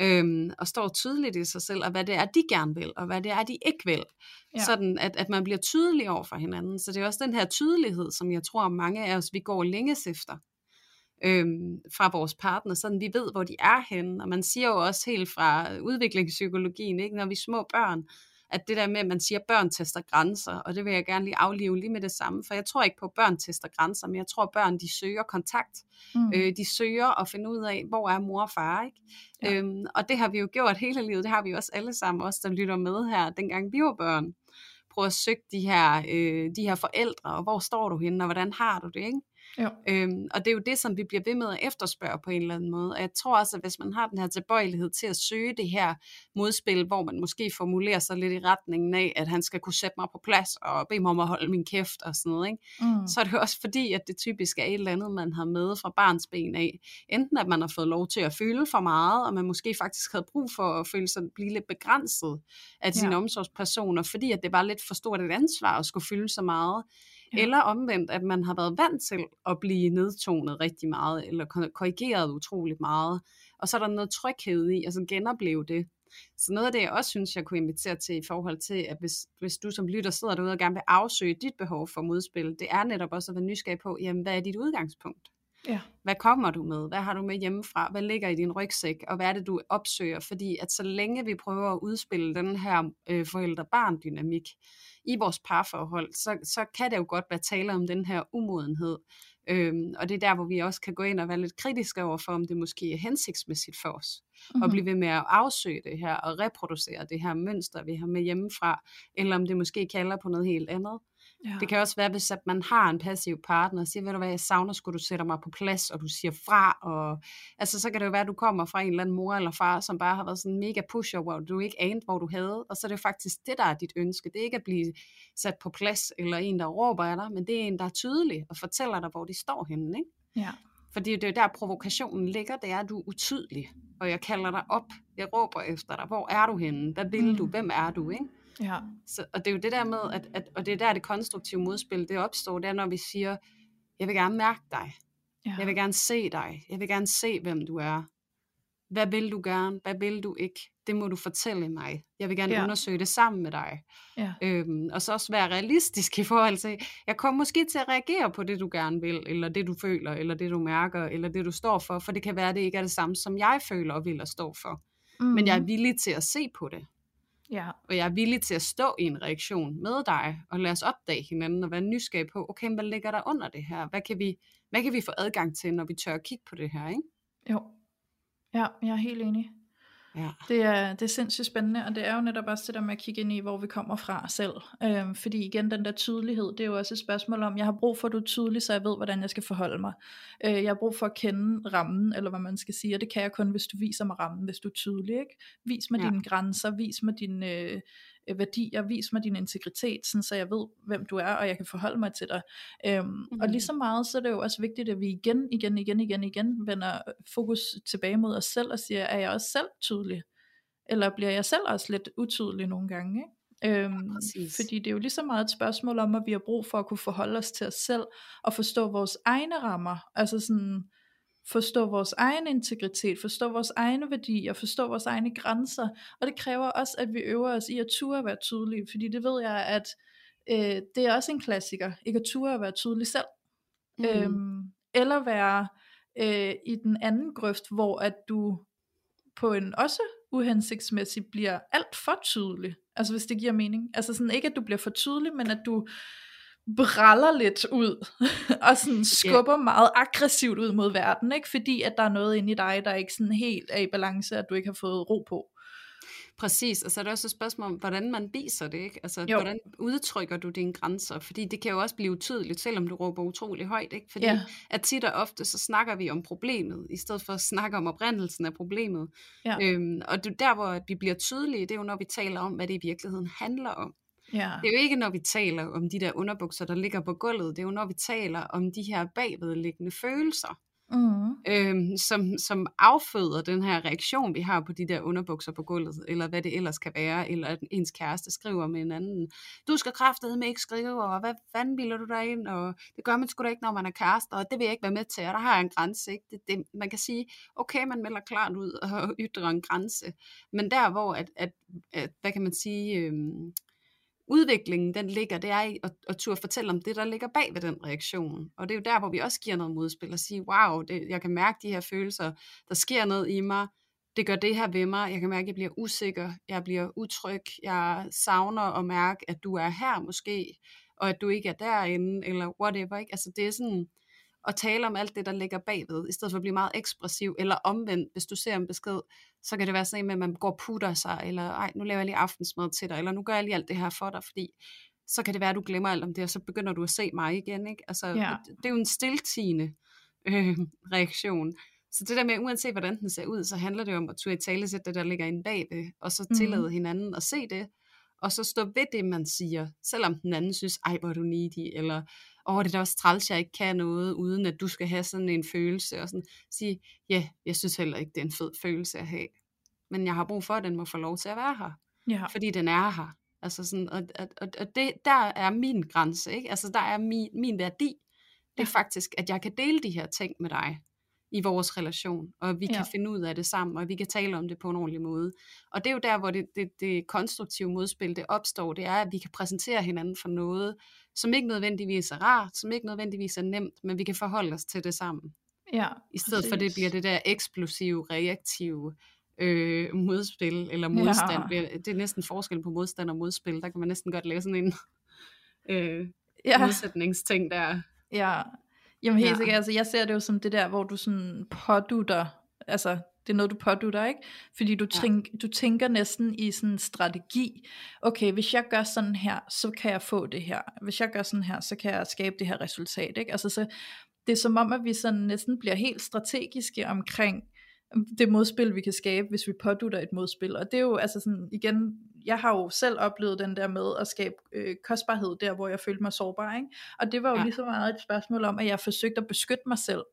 Øhm, og står tydeligt i sig selv, og hvad det er, de gerne vil, og hvad det er, de ikke vil. Ja. Sådan, at, at man bliver tydelig over for hinanden. Så det er også den her tydelighed, som jeg tror, mange af os, vi går længes efter øhm, fra vores partner, sådan vi ved, hvor de er henne. Og man siger jo også helt fra udviklingspsykologien, ikke, når vi er små børn, at det der med, at man siger, at børn tester grænser, og det vil jeg gerne lige aflive lige med det samme, for jeg tror ikke på, at børn tester grænser, men jeg tror, at børn de søger kontakt. Mm. Øh, de søger at finde ud af, hvor er mor og far, ikke? Ja. Øhm, og det har vi jo gjort hele livet, det har vi jo også alle sammen, os der lytter med her, dengang vi var børn. Prøv at søge de her, øh, de her forældre, og hvor står du henne, og hvordan har du det, ikke? Jo. Øhm, og det er jo det, som vi bliver ved med at efterspørge på en eller anden måde. Og jeg tror også, at hvis man har den her tilbøjelighed til at søge det her modspil, hvor man måske formulerer sig lidt i retningen af, at han skal kunne sætte mig på plads og bede mig om at holde min kæft og sådan noget, ikke? Mm. så er det jo også fordi, at det typisk er et eller andet, man har med fra barns ben af. Enten at man har fået lov til at føle for meget, og man måske faktisk havde brug for at føle sig blive lidt begrænset af sine Ja. omsorgspersoner, fordi at det var lidt for stort et ansvar at skulle fylde så meget. Ja. Eller omvendt, at man har været vant til at blive nedtonet rigtig meget, eller kor- korrigeret utroligt meget. Og så er der noget tryghed i, altså genopleve det. Så noget af det, jeg også synes, jeg kunne invitere til i forhold til, at hvis, hvis du som lytter sidder derude og gerne vil afsøge dit behov for modspil, det er netop også at være nysgerrig på, jamen hvad er dit udgangspunkt? Ja. Hvad kommer du med? Hvad har du med hjemmefra? Hvad ligger i din rygsæk? Og hvad er det, du opsøger? Fordi at så længe vi prøver at udspille den her øh, forældre-barn-dynamik i vores parforhold, så, så kan det jo godt være tale om den her umodenhed. Øhm, og det er der, hvor vi også kan gå ind og være lidt kritiske over for, om det måske er hensigtsmæssigt for os. Mm-hmm. Og blive ved med at afsøge det her og reproducere det her mønster, vi har med hjemmefra, eller om det måske kalder på noget helt andet. Ja. Det kan også være, hvis at man har en passiv partner og siger, ved du hvad, jeg savner, skulle du sætte mig på plads, og du siger fra, og altså, så kan det jo være, at du kommer fra en eller anden mor eller far, som bare har været sådan mega pusher, hvor du ikke anede, hvor du havde, og så er det jo faktisk det, der er dit ønske. Det er ikke at blive sat på plads, eller en, der råber af dig, men det er en, der er tydelig og fortæller dig, hvor de står henne, ikke? Ja. Fordi det er der, provokationen ligger, det er, at du er utydelig, og jeg kalder dig op, jeg råber efter dig, hvor er du henne, hvad vil mm. du, hvem er du, ikke? Ja. Så, og det er jo det der med, at, at, og det er der det konstruktive modspil, det opstår, det er når vi siger, jeg vil gerne mærke dig, ja. jeg vil gerne se dig, jeg vil gerne se, hvem du er. Hvad vil du gerne, hvad vil du ikke? Det må du fortælle mig. Jeg vil gerne ja. undersøge det sammen med dig. Ja. Øhm, og så også være realistisk i forhold til, jeg kommer måske til at reagere på det, du gerne vil, eller det, du føler, eller det, du mærker, eller det, du står for, for det kan være, det ikke er det samme, som jeg føler og vil at stå for. Mm. Men jeg er villig til at se på det. Ja. Og jeg er villig til at stå i en reaktion med dig, og lade os opdage hinanden, og være nysgerrig på, okay, hvad ligger der under det her? Hvad kan vi, hvad kan vi få adgang til, når vi tør at kigge på det her, ikke? Jo. Ja, jeg er helt enig. Ja. Det er, det er sindssygt spændende, og det er jo netop også det der med at kigge ind i, hvor vi kommer fra selv. Øhm, fordi igen, den der tydelighed, det er jo også et spørgsmål om, jeg har brug for, at du er tydelig, så jeg ved, hvordan jeg skal forholde mig. Øh, jeg har brug for at kende rammen, eller hvad man skal sige, og det kan jeg kun, hvis du viser mig rammen, hvis du er tydelig. Ikke? Vis mig ja. dine grænser, vis mig dine øh, værdier, vis mig din integritet, sådan, så jeg ved, hvem du er, og jeg kan forholde mig til dig. Øhm, mm. Og lige så meget, så er det jo også vigtigt, at vi igen, igen, igen, igen, igen vender fokus tilbage mod os selv, og siger, er jeg også selv tydelig? Eller bliver jeg selv også lidt utydelig nogle gange? Ikke? Øhm, ja, fordi det er jo lige så meget et spørgsmål om, at vi har brug for at kunne forholde os til os selv, og forstå vores egne rammer, altså sådan, forstå vores egen integritet, forstå vores egne værdier, forstå vores egne grænser, og det kræver også, at vi øver os i at ture at være tydelige, fordi det ved jeg, at øh, det er også en klassiker, ikke at ture at være tydelig selv, mm. øhm, eller være øh, i den anden grøft, hvor at du på en også uhensigtsmæssig bliver alt for tydelig, altså hvis det giver mening, altså sådan ikke at du bliver for tydelig, men at du braller lidt ud, og sådan skubber yeah. meget aggressivt ud mod verden, ikke? fordi at der er noget inde i dig, der ikke sådan helt er i balance, at du ikke har fået ro på. Præcis, og så er det også et spørgsmål om, hvordan man viser det, ikke? Altså, jo. hvordan udtrykker du dine grænser? Fordi det kan jo også blive utydeligt, selvom du råber utrolig højt, ikke? Fordi ja. at tit og ofte, så snakker vi om problemet, i stedet for at snakke om oprindelsen af problemet. Ja. Øhm, og det der, hvor vi bliver tydelige, det er jo, når vi taler om, hvad det i virkeligheden handler om. Ja. Det er jo ikke, når vi taler om de der underbukser, der ligger på gulvet. Det er jo, når vi taler om de her bagvedliggende følelser, mm. øhm, som, som afføder den her reaktion, vi har på de der underbukser på gulvet, eller hvad det ellers kan være, eller at ens kæreste skriver med en anden, du skal med ikke skrive, og hvad fanden bilder du dig ind, og det gør man sgu da ikke, når man er kæreste, og det vil jeg ikke være med til, og der har jeg en grænse. Ikke? Det, det, man kan sige, okay, man melder klart ud og ytrer en grænse, men der hvor, at, at, at hvad kan man sige, øhm, udviklingen den ligger, det er i at, at turde fortælle om det, der ligger bag ved den reaktion. Og det er jo der, hvor vi også giver noget modspil og siger, wow, det, jeg kan mærke de her følelser, der sker noget i mig, det gør det her ved mig, jeg kan mærke, at jeg bliver usikker, jeg bliver utryg, jeg savner at mærke, at du er her måske, og at du ikke er derinde, eller whatever, ikke? Altså det er sådan, at tale om alt det, der ligger bagved, i stedet for at blive meget ekspressiv, eller omvendt, hvis du ser en besked, så kan det være sådan med, at man går og putter sig, eller ej, nu laver jeg lige aftensmad til dig, eller nu gør jeg lige alt det her for dig, fordi så kan det være, at du glemmer alt om det, og så begynder du at se mig igen, ikke? Altså, ja. det, det er jo en stiltigende øh, reaktion. Så det der med, uanset hvordan den ser ud, så handler det om at turde tale det, der ligger inde bagved, og så tillade mm. hinanden at se det, og så stå ved det, man siger, selvom den anden synes, ej, hvor er du needy, eller åh, det er da også træls, jeg ikke kan noget, uden at du skal have sådan en følelse, og sådan sige, ja, jeg synes heller ikke, det er en fed følelse at have, men jeg har brug for, at den må få lov til at være her, ja. fordi den er her. Altså sådan, og, og, og, og det, der er min grænse, ikke? Altså der er min, min værdi, det er ja. faktisk, at jeg kan dele de her ting med dig i vores relation, og vi ja. kan finde ud af det sammen, og vi kan tale om det på en ordentlig måde. Og det er jo der, hvor det, det, det konstruktive modspil, det opstår, det er, at vi kan præsentere hinanden for noget, som ikke nødvendigvis er rart, som ikke nødvendigvis er nemt, men vi kan forholde os til det sammen. Ja, I stedet for det præcis. bliver det der eksplosive, reaktive øh, modspil, eller modstand. Ja. Ja. Det er næsten forskel på modstand og modspil. Der kan man næsten godt lave sådan en øh, Ja, modsætningsting der. ja. Jamen helt Ja. sikkert, altså jeg ser det jo som det der, hvor du sådan pådutter, altså det er noget, du pådutter, ikke? Fordi du, Ja. tænk, du tænker næsten i sådan en strategi. Okay, hvis jeg gør sådan her, så kan jeg få det her. Hvis jeg gør sådan her, så kan jeg skabe det her resultat, ikke? Altså så, det er som om, at vi sådan næsten bliver helt strategiske omkring det modspil, vi kan skabe, hvis vi pådutter et modspil. Og det er jo altså sådan, igen, jeg har jo selv oplevet den der med at skabe øh, kostbarhed der, hvor jeg følte mig sårbar. Ikke? Og det var jo Ja. lige så meget et spørgsmål om, at jeg forsøgte at beskytte mig selv.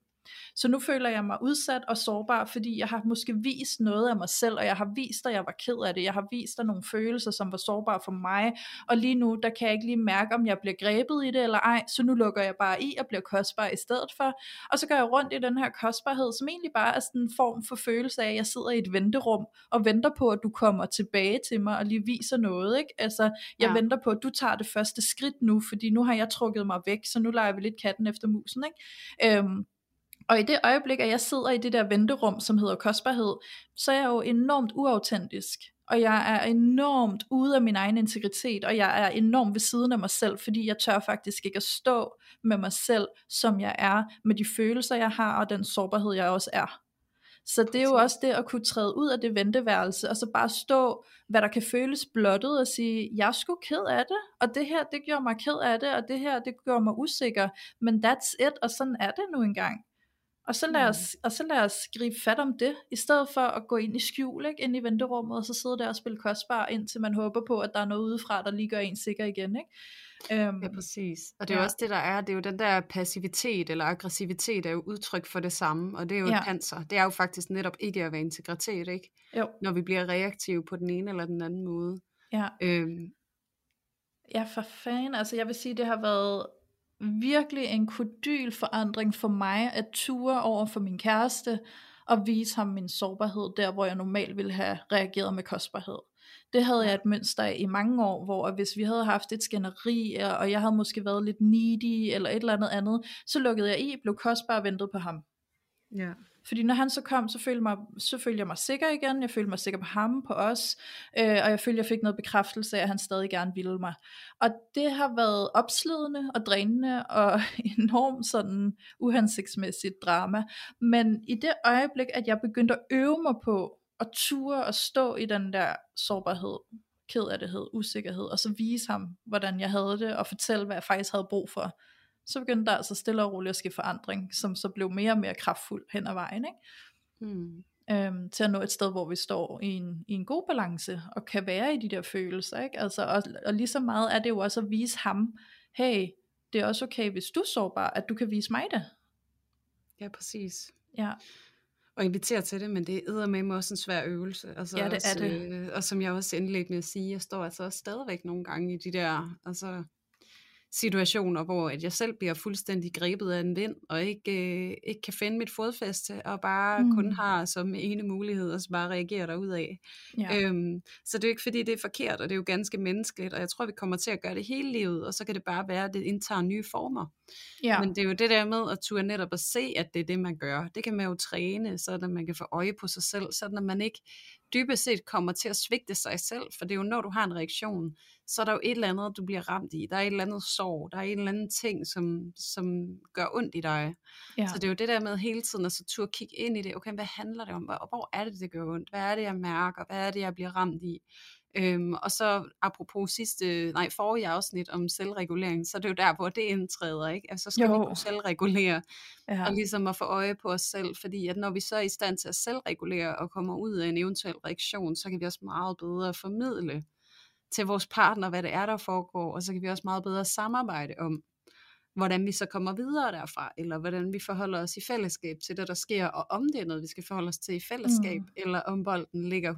Så nu føler jeg mig udsat og sårbar, fordi jeg har måske vist noget af mig selv, og jeg har vist, at jeg var ked af det. Jeg har vist dig nogle følelser, som var sårbare for mig, og lige nu, der kan jeg ikke lige mærke, om jeg bliver grebet i det eller ej, så nu lukker jeg bare i og bliver kostbar i stedet for. Og så går jeg rundt i den her kostbarhed, som egentlig bare er sådan en form for følelse af, at jeg sidder i et venterum og venter på, at du kommer tilbage til mig og lige viser noget. Ikke? Altså, jeg Ja. venter på, at du tager det første skridt nu, fordi nu har jeg trukket mig væk, så nu leger vi lidt katten efter musen. Ikke? Øhm, og i det øjeblik, at jeg sidder i det der venterum, som hedder kostbarhed, så er jeg jo enormt uautentisk. Og jeg er enormt ude af min egen integritet, og jeg er enormt ved siden af mig selv, fordi jeg tør faktisk ikke at stå med mig selv, som jeg er, med de følelser, jeg har, og den sårbarhed, jeg også er. Så det er jo også det at kunne træde ud af det venteværelse, og så bare stå, hvad der kan føles blottet, og sige, jeg er sgu ked af det, og det her, det gjorde mig ked af det, og det her, det gjorde mig usikker, men that's it, og sådan er det nu engang. Og så, lad Mm. os, og så lad os gribe fat om det, i stedet for at gå ind i skjul, ikke? ind i venterummet, og så sidde der og spille kostbar, indtil man håber på, at der er noget udefra, der lige gør en sikker igen. Ikke? Øhm, Ja, præcis. Og det er Ja. også det, der er. Det er jo den der passivitet eller aggressivitet er jo udtryk for det samme, og det er jo. Ja. et panser. Det er jo faktisk netop ikke at være integritet, ikke? jo, Når vi bliver reaktive på den ene eller den anden måde. ja. Øhm, Ja, for fanden. Altså, jeg vil sige, det har været virkelig en kodyl forandring for mig at ture over for min kæreste og vise ham min sårbarhed der, hvor jeg normalt ville have reageret med kostbarhed. Det havde jeg et mønster af i mange år, hvor hvis vi havde haft et skænderi, og jeg havde måske været lidt needy eller et eller andet andet, så lukkede jeg i, blev kostbar og ventede på ham ja. Fordi når han så kom, så følte, mig, så følte jeg mig sikker igen. Jeg følte mig sikker på ham, på os. Øh, og jeg følte, jeg fik noget bekræftelse af, at han stadig gerne ville mig. Og det har været opslidende og drænende og enormt sådan uhensigtsmæssigt drama. Men i det øjeblik, at jeg begyndte at øve mig på at ture og stå i den der sårbarhed, kedelighed, usikkerhed, og så vise ham, hvordan jeg havde det, og fortælle, hvad jeg faktisk havde brug for, så begyndte der altså stille og roligt at ske forandring, som så blev mere og mere kraftfuld hen ad vejen, ikke? Hmm. Øhm, til at nå et sted, hvor vi står i en, i en god balance, og kan være i de der følelser, ikke? Altså, og, og lige så meget er det jo også at vise ham, hey, det er også okay, hvis du er sårbar, at du kan vise mig det. Ja, præcis. Ja, Og invitere til det, men det er med også en svær øvelse. Altså Ja, det er også, det. Øh, og som jeg også indlægger med at sige, jeg står altså også stadigvæk nogle gange i de der altså, situationer, hvor at jeg selv bliver fuldstændig grebet af en vind, og ikke, øh, ikke kan finde mit fodfæste, og bare mm. Kun har som ene mulighed, at bare reagere derudad. ja, Øhm, så det er jo ikke fordi, det er forkert, og det er jo ganske menneskeligt, og jeg tror, vi kommer til at gøre det hele livet, og så kan det bare være, at det indtager nye former. ja, Men det er jo det der med at turde netop at se, at det er det, man gør. Det kan man jo træne, så at man kan få øje på sig selv, så at man ikke dybest set kommer til at svigte sig selv. For det er jo, når du har en reaktion, så er der jo et eller andet, du bliver ramt i. Der er et eller andet sorg, der er en eller anden ting, som, som gør ondt i dig. ja, Så det er jo det der med hele tiden at så turde kigge ind i det. Okay, hvad handler det om? Hvor, hvor er det, det gør ondt? Hvad er det, jeg mærker? Hvad er det, jeg bliver ramt i? Øhm, og så apropos sidste, nej, forrige afsnit om selvregulering, så er det jo der, hvor det indtræder, ikke? Altså, så skal jo. vi kunne selvregulere, ja, og ligesom at få øje på os selv, fordi at når vi så er i stand til at selvregulere og kommer ud af en eventuel reaktion, så kan vi også meget bedre formidle til vores partner, hvad det er, der foregår, og så kan vi også meget bedre samarbejde om, hvordan vi så kommer videre derfra, eller hvordan vi forholder os i fællesskab til det, der sker, og om det er noget, vi skal forholde os til i fællesskab, mm. eller om bolden ligger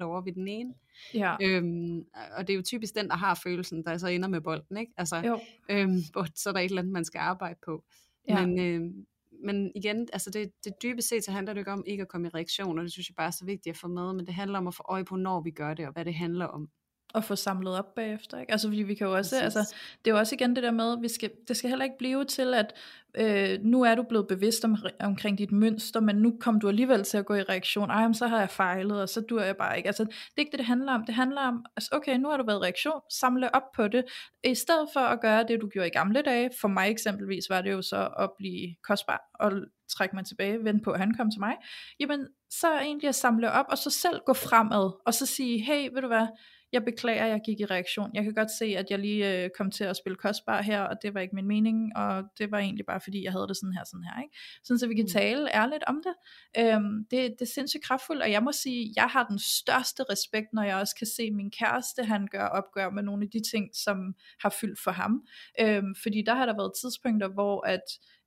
100% over ved den ene. ja, Øhm, og det er jo typisk den, der har følelsen, der så ender med bolden, ikke? Altså, jo, øhm, så er der et eller andet, man skal arbejde på. Ja. Men, øhm, men igen, altså det, det dybest set, så handler det ikke om ikke at komme i reaktion, og det synes jeg bare er så vigtigt at få med, men det handler om at få øje på, når vi gør det, og hvad det handler om. At få samlet op bagefter. Ikke? Altså fordi vi kan jo også, Præcis. altså, det er jo også igen det der med, vi skal, det skal heller ikke blive til, at øh, nu er du blevet bevidst om, omkring dit mønster, men nu kom du alligevel til at gå i reaktion, ej, så har jeg fejlet, og så dur jeg bare ikke. Altså, det er ikke det, det handler om. Det handler om, altså, okay, nu har du været i reaktion, samle op på det, i stedet for at gøre det, du gjorde i gamle dage. For mig eksempelvis var det jo så at blive kostbar, og trække mig tilbage, vente på, at han kom til mig. Jamen, så egentlig at samle op, og så selv gå fremad, og så sige, hey, ved du hvad, jeg beklager, jeg gik i reaktion. Jeg kan godt se, at jeg lige øh, kom til at spille kostbar her, og det var ikke min mening, og det var egentlig bare fordi, jeg havde det sådan her, sådan her. Ikke? Sådan så vi kan Mm. tale ærligt om det. Øhm, det. Det er sindssygt kraftfuldt, og jeg må sige, jeg har den største respekt, når jeg også kan se min kæreste, han gør opgør med nogle af de ting, som har fyldt for ham. Øhm, fordi der har der været tidspunkter, hvor at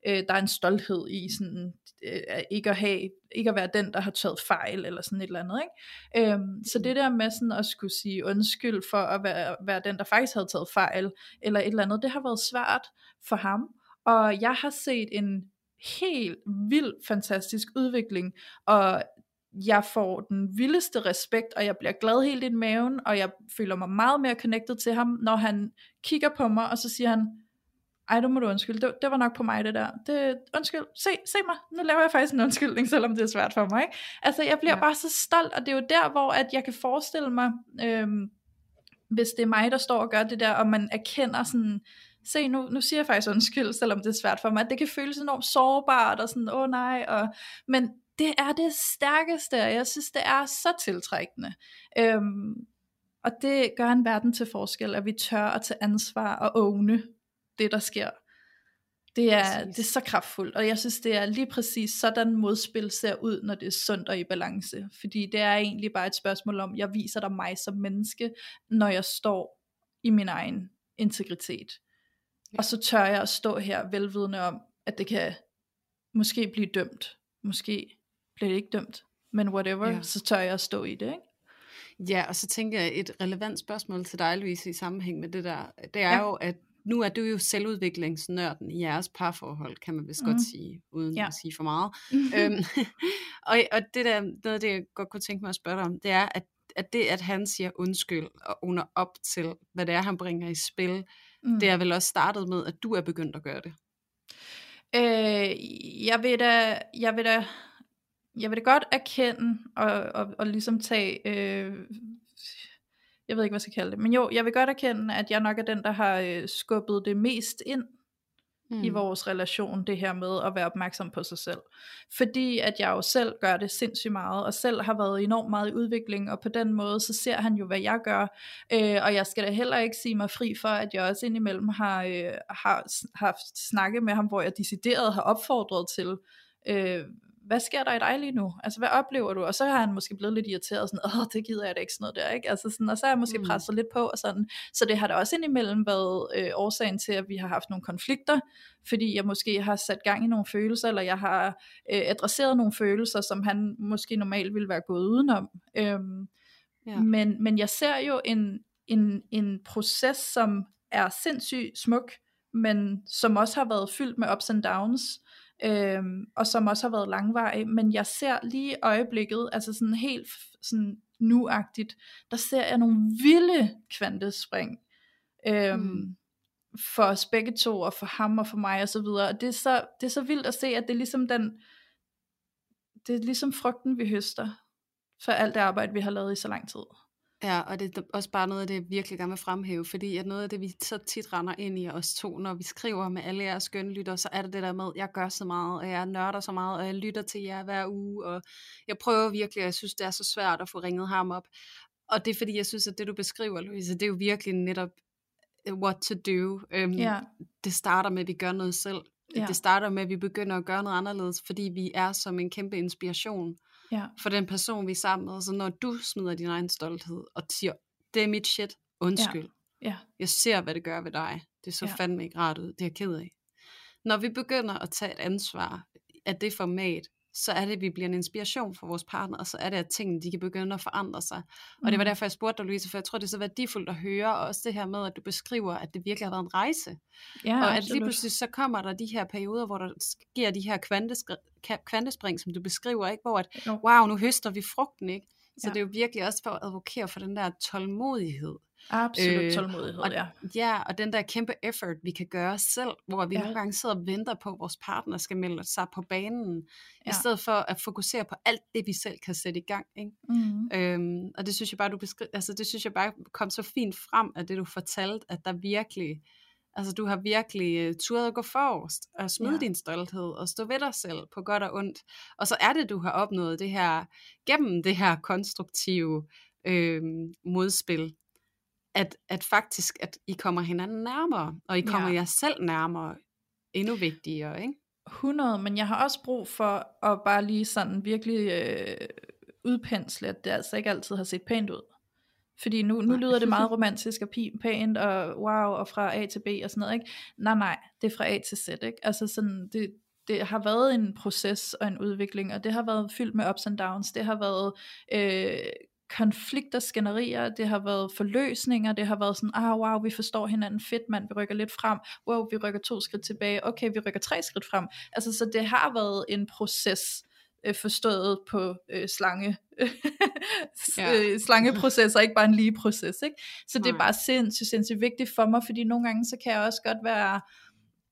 øh, der er en stolthed i sådan, øh, ikke at have, ikke at være den, der har taget fejl, eller sådan et eller andet, ikke? Øhm, så det der med sådan at skulle sige undskyld for at være, være den, der faktisk havde taget fejl, eller et eller andet, det har været svært for ham, og jeg har set en helt vild, fantastisk udvikling, og jeg får den vildeste respekt, og jeg bliver glad helt i maven, og jeg føler mig meget mere connected til ham, når han kigger på mig, og så siger han, ej, du må du undskylde, det, det var nok på mig det der, det, undskyld, se, se mig, nu laver jeg faktisk en undskyldning, selvom det er svært for mig, ikke? Altså, jeg bliver Ja. ja. bare så stolt, og det er jo der, hvor at jeg kan forestille mig, øhm, hvis det er mig, der står og gør det der, og man erkender sådan, se nu, nu siger jeg faktisk undskyld, selvom det er svært for mig, at det kan føles enormt sårbart, og sådan, åh oh, nej, og, men det er det stærkeste, og jeg synes, det er så tiltrækkende. Øhm, og det gør en verden til forskel, at vi tør at tage ansvar og åbne det, der sker. Det er, Præcis. det er så kraftfuldt, og jeg synes, det er lige præcis sådan modspil ser ud, når det er sundt og i balance. Fordi det er egentlig bare et spørgsmål om, jeg viser dig mig som menneske, når jeg står i min egen integritet. Ja. Og så tør jeg at stå her velvidende om, at det kan måske blive dømt. Måske bliver det ikke dømt. Men whatever, Ja. så tør jeg at stå i det, ikke? Ja, og så tænker jeg et relevant spørgsmål til dig, Louise, i sammenhæng med det der, det er. Ja. jo, at nu er du jo selvudviklingsnørden i jeres parforhold, kan man vist mm. Godt sige, uden ja. Ja. at sige for meget. øhm, og, og det der, noget af det, jeg godt kunne tænke mig at spørge dig om, det er, at, at det, at han siger undskyld og under op til, hvad det er, han bringer i spil, mm. det er vel også startet med, at du er begyndt at gøre det. Øh, jeg vil da, jeg vil da, jeg vil da godt erkende og, og, og ligesom tage, øh, jeg ved ikke hvad jeg skal kalde det, men jo, jeg vil godt erkende, at jeg nok er den, der har øh, skubbet det mest ind mm. i vores relation, det her med at være opmærksom på sig selv. Fordi at jeg jo selv gør det sindssygt meget, og selv har været enormt meget i udvikling, og på den måde, så ser han jo, hvad jeg gør, øh, og jeg skal da heller ikke sige mig fri for, at jeg også indimellem har, øh, har haft snakke med ham, hvor jeg decideret har opfordret til, øh, hvad sker der i dig lige nu? Altså, hvad oplever du? Og så har han måske blevet lidt irriteret, og sådan, åh, det gider jeg da ikke sådan noget der, ikke? Altså sådan, og så har jeg måske Mm. presset lidt på, og sådan. Så det har da også indimellem været øh, årsagen til, at vi har haft nogle konflikter, fordi jeg måske har sat gang i nogle følelser, eller jeg har øh, adresseret nogle følelser, som han måske normalt ville være gået udenom. Øhm, Ja. ja. men, men jeg ser jo en, en, en proces, som er sindssygt smuk, men som også har været fyldt med ups and downs, øhm, og som også har været langvarig, men jeg ser lige i øjeblikket, altså sådan helt sådan nuagtigt, der ser jeg nogle vilde kvantespring, øhm, mm. for os begge to, og for ham og for mig og så videre, og det er så, det er så vildt at se, at det er ligesom den, det er ligesom frugten vi høster, for alt det arbejde vi har lavet i så lang tid. Ja, og det er også bare noget af det, jeg virkelig gerne vil fremhæve, fordi at noget af det, vi så tit render ind i os to, når vi skriver med alle jeres skønne lytter, så er det det der med, jeg gør så meget, og jeg nørder så meget, og jeg lytter til jer hver uge, og jeg prøver virkelig, og jeg synes, det er så svært at få ringet ham op. Og det er fordi, jeg synes, at det du beskriver, Louise, det er jo virkelig netop eh, what to do. Um, Ja. Det starter med, at vi gør noget selv. Ja. Det starter med, at vi begynder at gøre noget anderledes, fordi vi er som en kæmpe inspiration Ja. for den person, vi er sammen med. Så når du smider din egen stolthed og siger, det er mit shit, undskyld. Ja. Jeg ser, hvad det gør ved dig. Det så Ja. fandme ikke rart ud. Det er jeg ked af. Når vi begynder at tage et ansvar af det format, så er det, at vi bliver en inspiration for vores partner, og så er det, at tingene de kan begynde at forandre sig. Og det var Mm. derfor, jeg spurgte dig, Louise, for jeg tror, det er så værdifuldt at høre, og også det her med, at du beskriver, at det virkelig har været en rejse. Ja, og at lige pludselig så kommer der de her perioder, hvor der sker de her ka- kvantespring, som du beskriver, ikke? hvor at, wow, nu høster vi frugten, ikke? Så Ja. det er jo virkelig også for at advokere for den der tålmodighed. Absolut øh, tålmodighed, og, ja. Ja, og den der kæmpe effort, vi kan gøre selv, hvor vi ja. nogle gange sidder og venter på, at vores partner skal melde sig på banen, ja. i stedet for at fokusere på alt det, vi selv kan sætte i gang. Ikke? Mm. Øhm, og det synes jeg bare, du beskri- altså, det synes jeg bare kom så fint frem, at det du fortalte, at der virkelig, altså du har virkelig uh, turet at gå forrest, og smide ja. din stolthed, og stå ved dig selv på godt og ondt. Og så er det, du har opnået det her, gennem det her konstruktive øh, modspil, at, at faktisk, at I kommer hinanden nærmere, og I kommer ja. jer selv nærmere, endnu vigtigere, ikke? 100, men jeg har også brug for at bare lige sådan virkelig øh, udpensle, at det altså ikke altid har set pænt ud. Fordi nu, nu lyder det meget romantisk og pænt, og wow, og fra A til B og sådan noget, ikke? Nej, nej, det er fra A til Z, ikke? Altså sådan, det, det har været en proces og en udvikling, og det har været fyldt med ups and downs, det har været øh, konflikter, skænderier, det har været forløsninger, det har været sådan, ah wow, vi forstår hinanden fedt mand, vi rykker lidt frem, wow, vi rykker to skridt tilbage, okay, vi rykker tre skridt frem. Altså, så det har været en proces, øh, forstået på øh, slange, ja. øh, slangeprocesser, ikke bare en lige proces. Ikke? Så det er bare sindssygt, sindssygt vigtigt for mig, fordi nogle gange, så kan jeg også godt være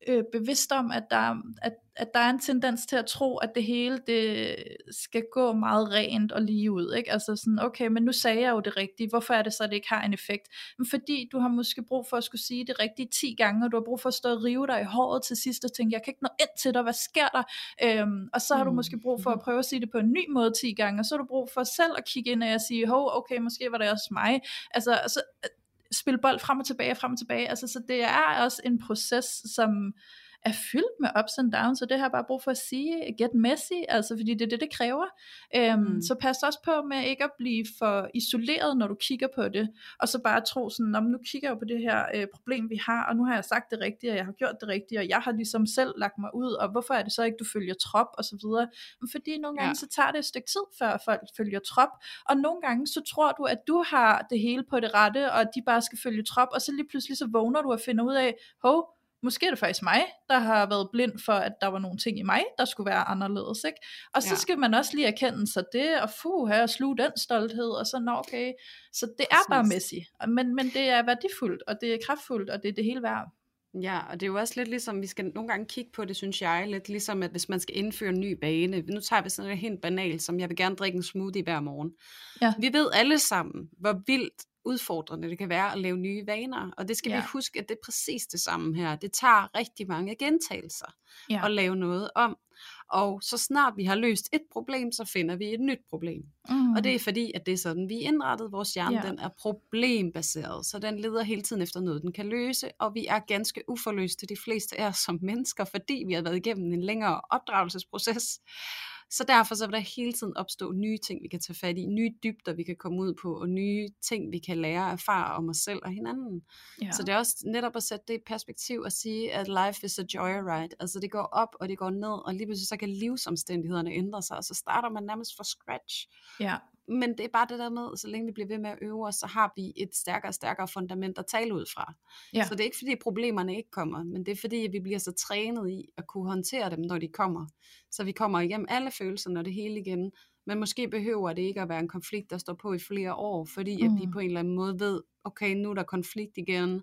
øh, bevidst om, at der, at at der er en tendens til at tro, at det hele det skal gå meget rent og lige ud. Ikke? Altså sådan, okay, men nu sagde jeg jo det rigtige, hvorfor er det så, at det ikke har en effekt? Men fordi du har måske brug for at skulle sige det rigtige 10 gange, og du har brug for at stå og rive dig i håret til sidst og tænke, jeg kan ikke nå ind til dig, hvad sker der? Øhm, og så har du mm. måske brug for at prøve at sige det på en ny måde 10 gange, og så har du brug for selv at kigge ind og sige, hov, okay, måske var det også mig. Altså, altså spille bold frem og tilbage, frem og tilbage. Altså, så det er også en proces, som er fyldt med ups and downs, og det har jeg bare brug for at sige, get messy, altså fordi det er det, det kræver. Øhm, mm. Så pas også på med ikke at blive for isoleret, når du kigger på det, og så bare tro sådan, nu kigger jeg på det her øh, problem, vi har, og nu har jeg sagt det rigtige, og jeg har gjort det rigtige, og jeg har ligesom selv lagt mig ud, og hvorfor er det så ikke, du følger trop, og så videre. Fordi nogle gange, ja. så tager det et stykke tid, før folk følger trop, og nogle gange, så tror du, at du har det hele på det rette, og de bare skal følge trop, og så lige pludselig så vågner du og finder ud af, hov, måske er det faktisk mig, der har været blind for, at der var nogle ting i mig, der skulle være anderledes. Ikke? Og så ja. skal man også lige erkende sig det, og fu, her og sluge den stolthed, og så, nå okay. Så det er bare messy, men, men det er værdifuldt, og det er kraftfuldt, og det er det hele værd. Ja, og det er jo også lidt ligesom, vi skal nogle gange kigge på det, synes jeg, lidt ligesom, at hvis man skal indføre en ny bane, nu tager vi sådan noget helt banalt, som jeg vil gerne drikke en smoothie hver morgen. Ja. Vi ved alle sammen, hvor vildt udfordrende det kan være at lave nye vaner. Og det skal ja. vi huske, at det er præcis det samme her. Det tager rigtig mange gentagelser ja. at lave noget om. Og så snart vi har løst et problem, så finder vi et nyt problem. Mm. Og det er fordi, at det er sådan, vi er indrettet. Vores hjerne ja. den er problembaseret, så den leder hele tiden efter noget, den kan løse. Og vi er ganske uforløste, de fleste af os som mennesker, fordi vi har været igennem en længere opdragelsesproces. Så derfor så vil der hele tiden opstå nye ting, vi kan tage fat i, nye dybder, vi kan komme ud på, og nye ting, vi kan lære og erfare om os selv og hinanden. Ja. Så det er også netop at sætte det i perspektiv og sige, at life is a joyride. Altså det går op, og det går ned, og lige pludselig så kan livsomstændighederne ændre sig, og så starter man nærmest fra scratch. Ja men det er bare det der med, så længe vi bliver ved med at øve os, så har vi et stærkere og stærkere fundament at tale ud fra. Ja. Så det er ikke fordi problemerne ikke kommer, men det er fordi, at vi bliver så trænet i at kunne håndtere dem, når de kommer. Så vi kommer igennem alle følelser, når det hele igen. Men måske behøver det ikke at være en konflikt, der står på i flere år, fordi mm. at vi mm. på en eller anden måde ved, okay, nu er der konflikt igen,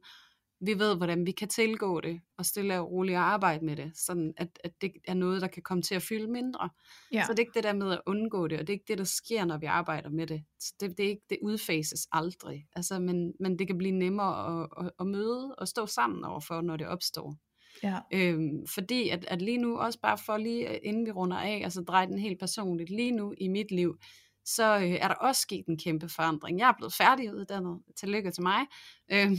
vi ved, hvordan vi kan tilgå det, og stille og roligt arbejde med det, sådan at, at det er noget, der kan komme til at fylde mindre. Ja. Så det er ikke det der med at undgå det, og det er ikke det, der sker, når vi arbejder med det. Det, det, er ikke, det udfases aldrig, altså, men, men det kan blive nemmere at, at, at møde og stå sammen overfor, når det opstår. Ja. Øhm, fordi at, at lige nu, også bare for lige inden vi runder af, altså dreje den helt personligt, lige nu i mit liv, så øh, er der også sket en kæmpe forandring. Jeg er blevet færdiguddannet. Tillykke til mig. Øh,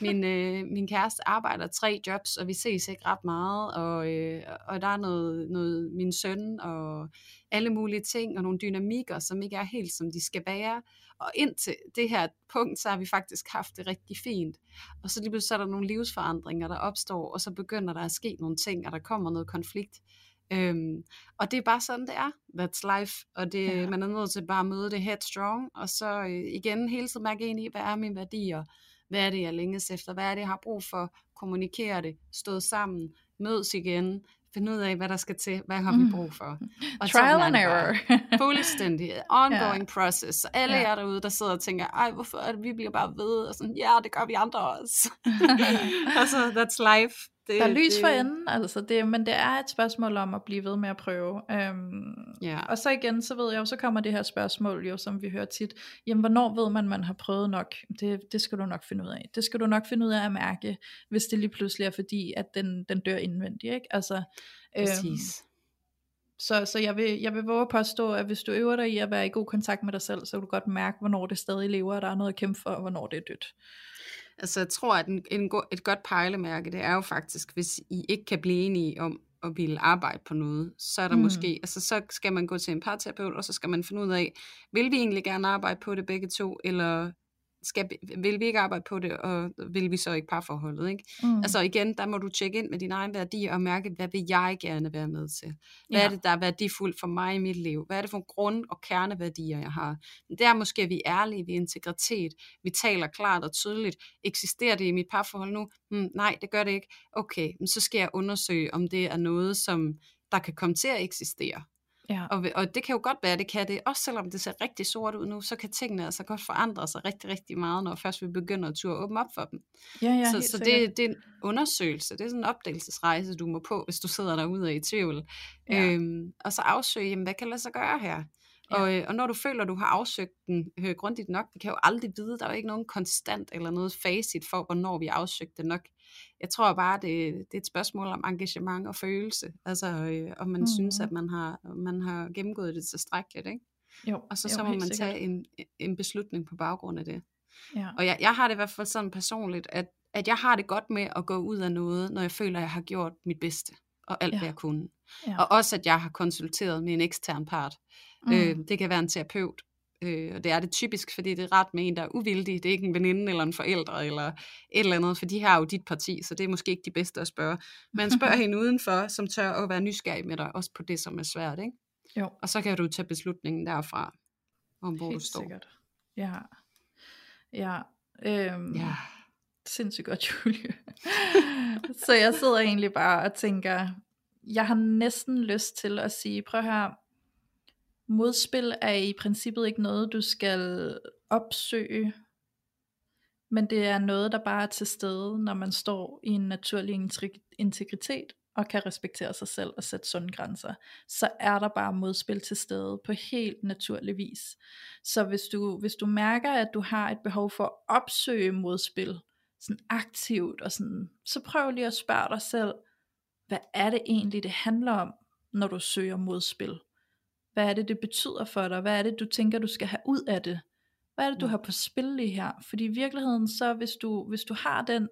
min, øh, min kæreste arbejder tre jobs, og vi ses ikke ret meget. Og, øh, og der er noget, noget min søn og alle mulige ting, og nogle dynamikker, som ikke er helt som de skal være. Og indtil det her punkt, så har vi faktisk haft det rigtig fint. Og så lige pludselig så er der nogle livsforandringer, der opstår, og så begynder der at ske nogle ting, og der kommer noget konflikt. Øhm, og det er bare sådan, det er. That's life. Og det, ja. man er nødt til bare at møde det headstrong, og så øh, igen hele tiden mærke ind i, hvad er mine værdier? Hvad er det, jeg længes efter? Hvad er det, jeg har brug for? Kommunikere det, stå sammen, mødes igen, finde ud af, hvad der skal til, hvad har vi brug for. Og Trial and error. fuldstændig. Ongoing ja. process. Så alle ja. jer derude, der sidder og tænker, ej, hvorfor er det, vi bliver bare ved? Og sådan, ja, det gør vi andre også. altså, that's life. Det, der er lys det... for enden, altså det, men det er et spørgsmål om at blive ved med at prøve. Øhm, ja. Og så igen, så ved jeg jo, så kommer det her spørgsmål jo, som vi hører tit, jamen hvornår ved man, man har prøvet nok? Det, det skal du nok finde ud af. Det skal du nok finde ud af at mærke, hvis det lige pludselig er fordi, at den, den dør indvendigt, ikke? Altså, Præcis. Øhm, så, så jeg, vil, jeg vil våge at påstå, at hvis du øver dig i at være i god kontakt med dig selv, så kan du godt mærke, hvornår det stadig lever, og der er noget at kæmpe for, og hvornår det er dødt. Altså jeg tror, at en, en et godt pejlemærke, det er jo faktisk, hvis I ikke kan blive enige om at ville arbejde på noget, så er der mm. måske, altså så skal man gå til en parterapeut, og så skal man finde ud af, vil vi egentlig gerne arbejde på det begge to, eller skal, vil vi ikke arbejde på det, og vil vi så ikke parforholdet, ikke? Mm. Altså igen, der må du tjekke ind med din egen værdi og mærke, hvad vil jeg gerne være med til? Hvad ja. er det, der er værdifuldt for mig i mit liv? Hvad er det for grund- og kerneværdier, jeg har? Der måske er vi ærlige, vi er integritet, vi taler klart og tydeligt. Eksisterer det i mit parforhold nu? Hmm, nej, det gør det ikke. Okay, men så skal jeg undersøge, om det er noget, som der kan komme til at eksistere. Ja. Og, og det kan jo godt være, det kan det. Også selvom det ser rigtig sort ud nu, så kan tingene altså godt forandre sig rigtig, rigtig meget, når først vi begynder at turde åbne op for dem. Ja, ja, så så det, det er en undersøgelse, det er sådan en opdagelsesrejse, du må på, hvis du sidder derude og er i tvivl. Ja. Øhm, og så afsøge, jamen, hvad kan lade sig gøre her? Ja. Og, øh, og når du føler, du har afsøgt den øh, grundigt nok, vi kan jo aldrig vide, der er jo ikke nogen konstant eller noget facit for, hvornår vi har afsøgt det nok. Jeg tror bare, det, det er et spørgsmål om engagement og følelse. Altså, øh, om man mm. synes, at man har, man har gennemgået det tilstrækkeligt. Ikke? Jo, og så, så jo, må man sikkert. tage en, en beslutning på baggrund af det. Ja. Og jeg, jeg har det i hvert fald sådan personligt, at, at jeg har det godt med at gå ud af noget, når jeg føler, at jeg har gjort mit bedste, og alt ja. hvad jeg kunne. Ja. Og også, at jeg har konsulteret med en ekstern part. Mm. Øh, det kan være en terapeut, øh, og det er det typisk, fordi det er ret med en, der er uvildig. Det er ikke en veninde eller en forælder eller et eller andet, for de har jo dit parti, så det er måske ikke de bedste at spørge. Men spørg hende udenfor, som tør at være nysgerrig med dig, også på det, som er svært. Ikke? Jo. Og så kan du tage beslutningen derfra, om hvor Helt du står. Sikkert. Ja. Ja. Øhm, ja. Sindssygt godt, Julie. så jeg sidder egentlig bare og tænker, jeg har næsten lyst til at sige, prøv her, modspil er i princippet ikke noget, du skal opsøge, men det er noget, der bare er til stede, når man står i en naturlig integritet og kan respektere sig selv og sætte sunde grænser, så er der bare modspil til stede på helt naturlig vis. Så hvis du, hvis du mærker, at du har et behov for at opsøge modspil, sådan aktivt, og sådan, så prøv lige at spørge dig selv, hvad er det egentlig, det handler om, når du søger modspil? Hvad er det, det betyder for dig? Hvad er det, du tænker, du skal have ud af det? Hvad er det, du har på spil lige her? Fordi i virkeligheden, så hvis du, hvis du har den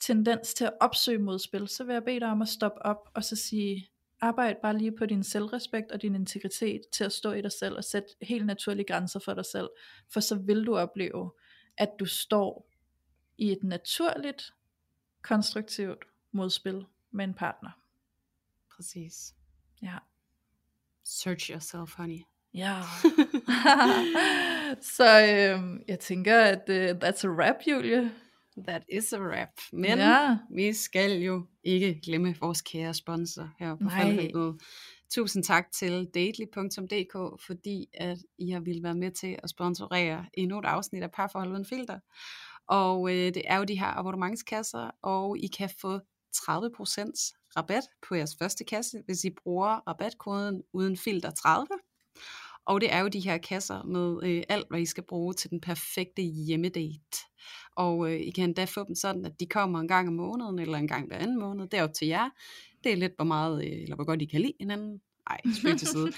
tendens til at opsøge modspil, så vil jeg bede dig om at stoppe op og så sige, arbejd bare lige på din selvrespekt og din integritet til at stå i dig selv og sætte helt naturlige grænser for dig selv. For så vil du opleve, at du står i et naturligt, konstruktivt modspil med en partner. Præcis. Ja. Search yourself, honey. Ja. så øhm, jeg tænker, at uh, that's a wrap, Julie. That is a wrap. Men ja. vi skal jo ikke glemme vores kære sponsor her på Faldhelvede. Tusind tak til dately.dk, fordi at I har ville være med til at sponsorere endnu et afsnit af Parforhold uden filter. Og øh, det er jo de her abonnementskasser, og I kan få 30% rabat på jeres første kasse, hvis I bruger rabatkoden uden filter 30. Og det er jo de her kasser med øh, alt, hvad I skal bruge til den perfekte hjemmedate. Og øh, I kan endda få dem sådan, at de kommer en gang om måneden, eller en gang hver anden måned. Det er op til jer. Det er lidt, hvor meget, øh, eller hvor godt I kan lide hinanden. Nej, spil til side.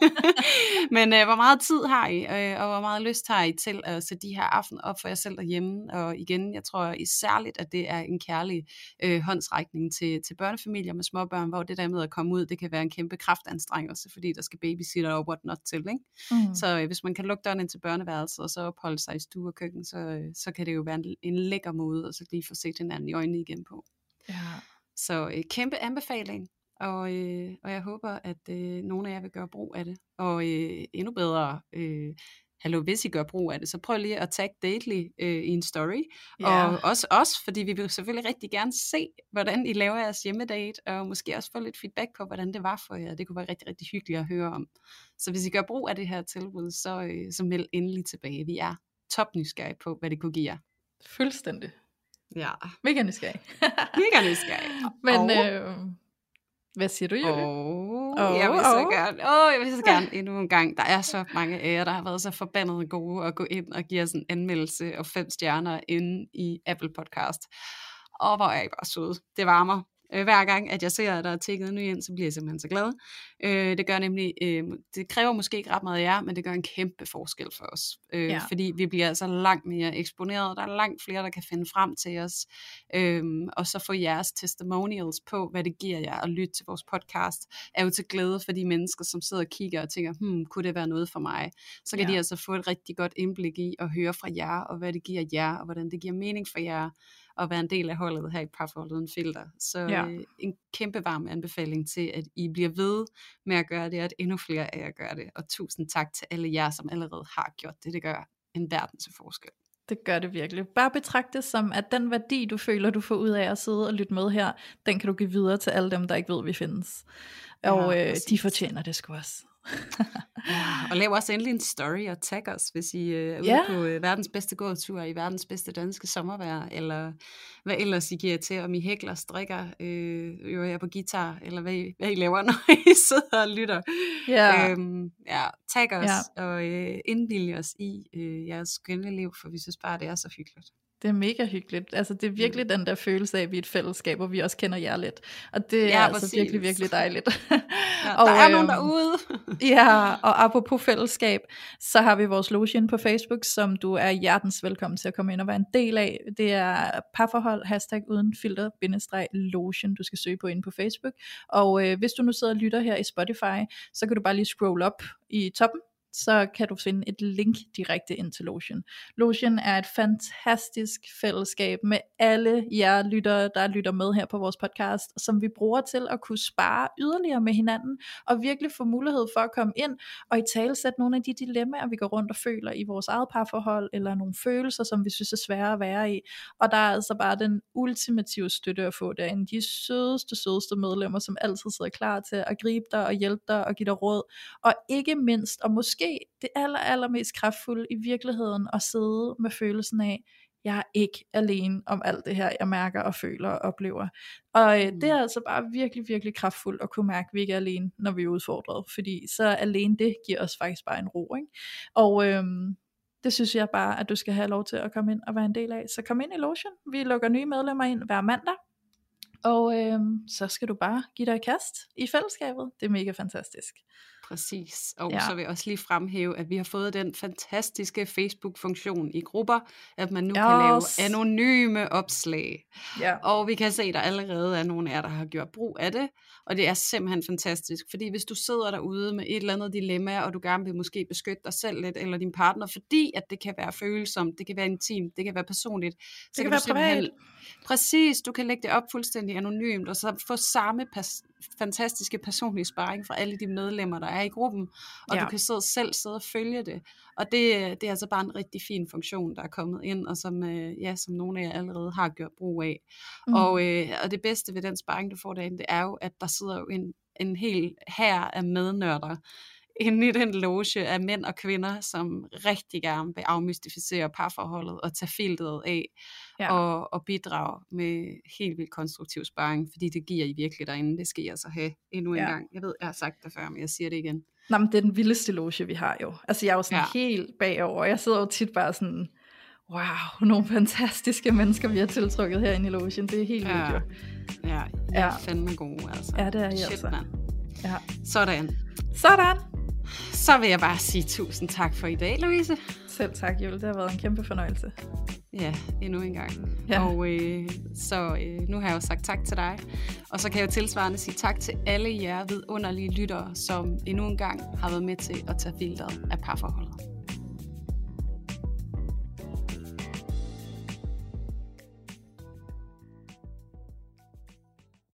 Men øh, hvor meget tid har I, øh, og hvor meget lyst har I til at sætte de her aften op for jer selv derhjemme? Og igen, jeg tror særligt, at det er en kærlig øh, håndsrækning til, til børnefamilier med småbørn, hvor det der med at komme ud, det kan være en kæmpe kraftanstrengelse, fordi der skal babysitter og what not til. Ikke? Mm. Så øh, hvis man kan lukke døren ind til børneværelset, og så opholde sig i stue og køkken, så, øh, så kan det jo være en, en lækker måde, og så lige få set hinanden i øjnene igen på. Ja. Så øh, kæmpe anbefaling og, øh, og jeg håber, at øh, nogle af jer vil gøre brug af det. Og øh, endnu bedre, øh, hallo, hvis I gør brug af det, så prøv lige at tag Dately øh, i en story. Ja. Og også os, fordi vi vil selvfølgelig rigtig gerne se, hvordan I laver jeres hjemmedate, og måske også få lidt feedback på, hvordan det var for jer. Det kunne være rigtig, rigtig hyggeligt at høre om. Så hvis I gør brug af det her tilbud, så, øh, så meld endelig tilbage. Vi er topnysgerrige på, hvad det kunne give jer. Fuldstændig. Ja, Mega nysgerrig. mega nysgerrige. Men og, øh, hvad siger du, Julie? Åh, Åh, jeg vil så åh. gerne, åh, jeg vil så gerne endnu en gang. Der er så mange af jer, der har været så forbandet gode at gå ind og give os en anmeldelse og fem stjerner inde i Apple Podcast. Og hvor er I bare søde. Det varmer. Øh, Hver gang, at jeg ser, at der er tækket en ny ind, så bliver jeg simpelthen så glad. Øh, det gør nemlig, øh, det kræver måske ikke ret meget af jer, men det gør en kæmpe forskel for os. Øh, Ja. Fordi vi bliver altså langt mere eksponeret. Der er langt flere, der kan finde frem til os. Øhm, og så få jeres testimonials på, hvad det giver jer at lytte til vores podcast, er jo til glæde for de mennesker, som sidder og kigger og tænker, hmm, kunne det være noget for mig? Så kan ja. de altså få et rigtig godt indblik i at høre fra jer, og hvad det giver jer, og hvordan det giver mening for jer, at være en del af holdet her i Parforhold Uden Filter. Så Ja. øh, en kæmpe varm anbefaling til, at I bliver ved med at gøre det, og at endnu flere af jer gør det. Og tusind tak til alle jer, som allerede har gjort det. Det gør en verden til forskel. Det gør det virkelig. Bare betragt det som, at den værdi, du føler, du får ud af at sidde og lytte med her, den kan du give videre til alle dem, der ikke ved, vi findes. Og Ja, øh, de fortjener det sgu også. Ja, og lav også endelig en story og tag os, hvis I øh, er ude Ja. på øh, verdens bedste gåtur, i verdens bedste danske sommervejr, eller hvad ellers I giver til, om I hækler, strikker, øh, øver jer på guitar, eller hvad I, hvad I laver, når I sidder og lytter. Ja. Øhm, ja tag os Ja. og øh, indvilge os i øh, jeres skønne liv, for vi synes bare, det er så hyggeligt. Det er mega hyggeligt. Altså, det er virkelig den der følelse af, at vi er et fællesskab, og vi også kender jer lidt. Og det er Ja, altså præcis. virkelig, virkelig dejligt. Ja, Og, der er nogen øhm, derude. Ja, og apropos fællesskab, så har vi vores loge på Facebook, som du er hjertens velkommen til at komme ind og være en del af. Det er parforhold, hashtag uden filter, bindestreg, lotion, du skal søge på inde på Facebook. Og øh, hvis du nu sidder og lytter her i Spotify, så kan du bare lige scroll op i toppen, så kan du finde et link direkte ind til Lotion. Lotion er et fantastisk fællesskab med alle jer lyttere, der lytter med her på vores podcast, som vi bruger til at kunne spare yderligere med hinanden, og virkelig få mulighed for at komme ind og i tale sætte nogle af de dilemmaer, vi går rundt og føler i vores eget parforhold, eller nogle følelser, som vi synes er svære at være i. Og der er altså bare den ultimative støtte at få derinde. De sødeste, sødeste medlemmer, som altid sidder klar til at gribe dig og hjælpe dig og give dig råd. Og ikke mindst, og måske det aller, allermest kraftfulde i virkeligheden, at sidde med følelsen af, jeg er ikke alene om alt det her, jeg mærker og føler og oplever. Og øh, det er altså bare virkelig, virkelig kraftfuldt at kunne mærke, at vi ikke er alene, når vi er udfordret. Fordi så alene det giver os faktisk bare en ro. Ikke? Og øhm, det synes jeg bare, at du skal have lov til at komme ind og være en del af. Så kom ind i Lotion. Vi lukker nye medlemmer ind hver mandag. Og øhm, så skal du bare give dig et kast i fællesskabet. Det er mega fantastisk. Præcis. Og Ja. så vil jeg også lige fremhæve, at vi har fået den fantastiske Facebook-funktion i grupper, at man nu yes. kan lave anonyme opslag. Ja. Og vi kan se, at der allerede er nogle af jer, der har gjort brug af det. Og det er simpelthen fantastisk, fordi hvis du sidder derude med et eller andet dilemma, og du gerne vil måske beskytte dig selv lidt, eller din partner, fordi at det kan være følsomt, det kan være intimt, det kan være personligt. Så kan du være simpelthen- privat. Præcis, du kan lægge det op fuldstændig anonymt, og så få samme pas- fantastiske personlige sparring fra alle de medlemmer, der er i gruppen, og Ja. du kan sidde, selv sidde og følge det. Og det, det er altså bare en rigtig fin funktion, der er kommet ind, og som, øh, ja, som nogle af jer allerede har gjort brug af. Mm. Og, øh, og det bedste ved den sparring, du får derinde, det er jo, at der sidder jo en, en hel her af mednørder, inde i den loge af mænd og kvinder, som rigtig gerne vil afmystificere parforholdet og tage filteret af Ja. ja. og, og bidrage med helt vildt konstruktiv sparring, fordi det giver I virkelig derinde. Det skal I altså have endnu en Ja. gang. Jeg ved, jeg har sagt det før, men jeg siger det igen. Nå, men det er den vildeste loge, vi har jo. Altså, jeg er jo sådan ja. Ja. helt bagover. Jeg sidder jo tit bare sådan, wow, nogle fantastiske mennesker, vi har tiltrukket herinde i logen. Det er helt Ja. vildt jo. Ja, Ja. ja. er fandme gode, altså. Ja, det er I Shit, altså. mand. Ja. Sådan. Sådan. Så vil jeg bare sige tusind tak for i dag, Louise. Selv tak, Julie. Det har været en kæmpe fornøjelse. Ja, endnu en gang. Ja. Og øh, så øh, nu har jeg jo sagt tak til dig. Og så kan jeg jo tilsvarende sige tak til alle jer vidunderlige lyttere, som endnu en gang har været med til at tage filteret af parforholdet.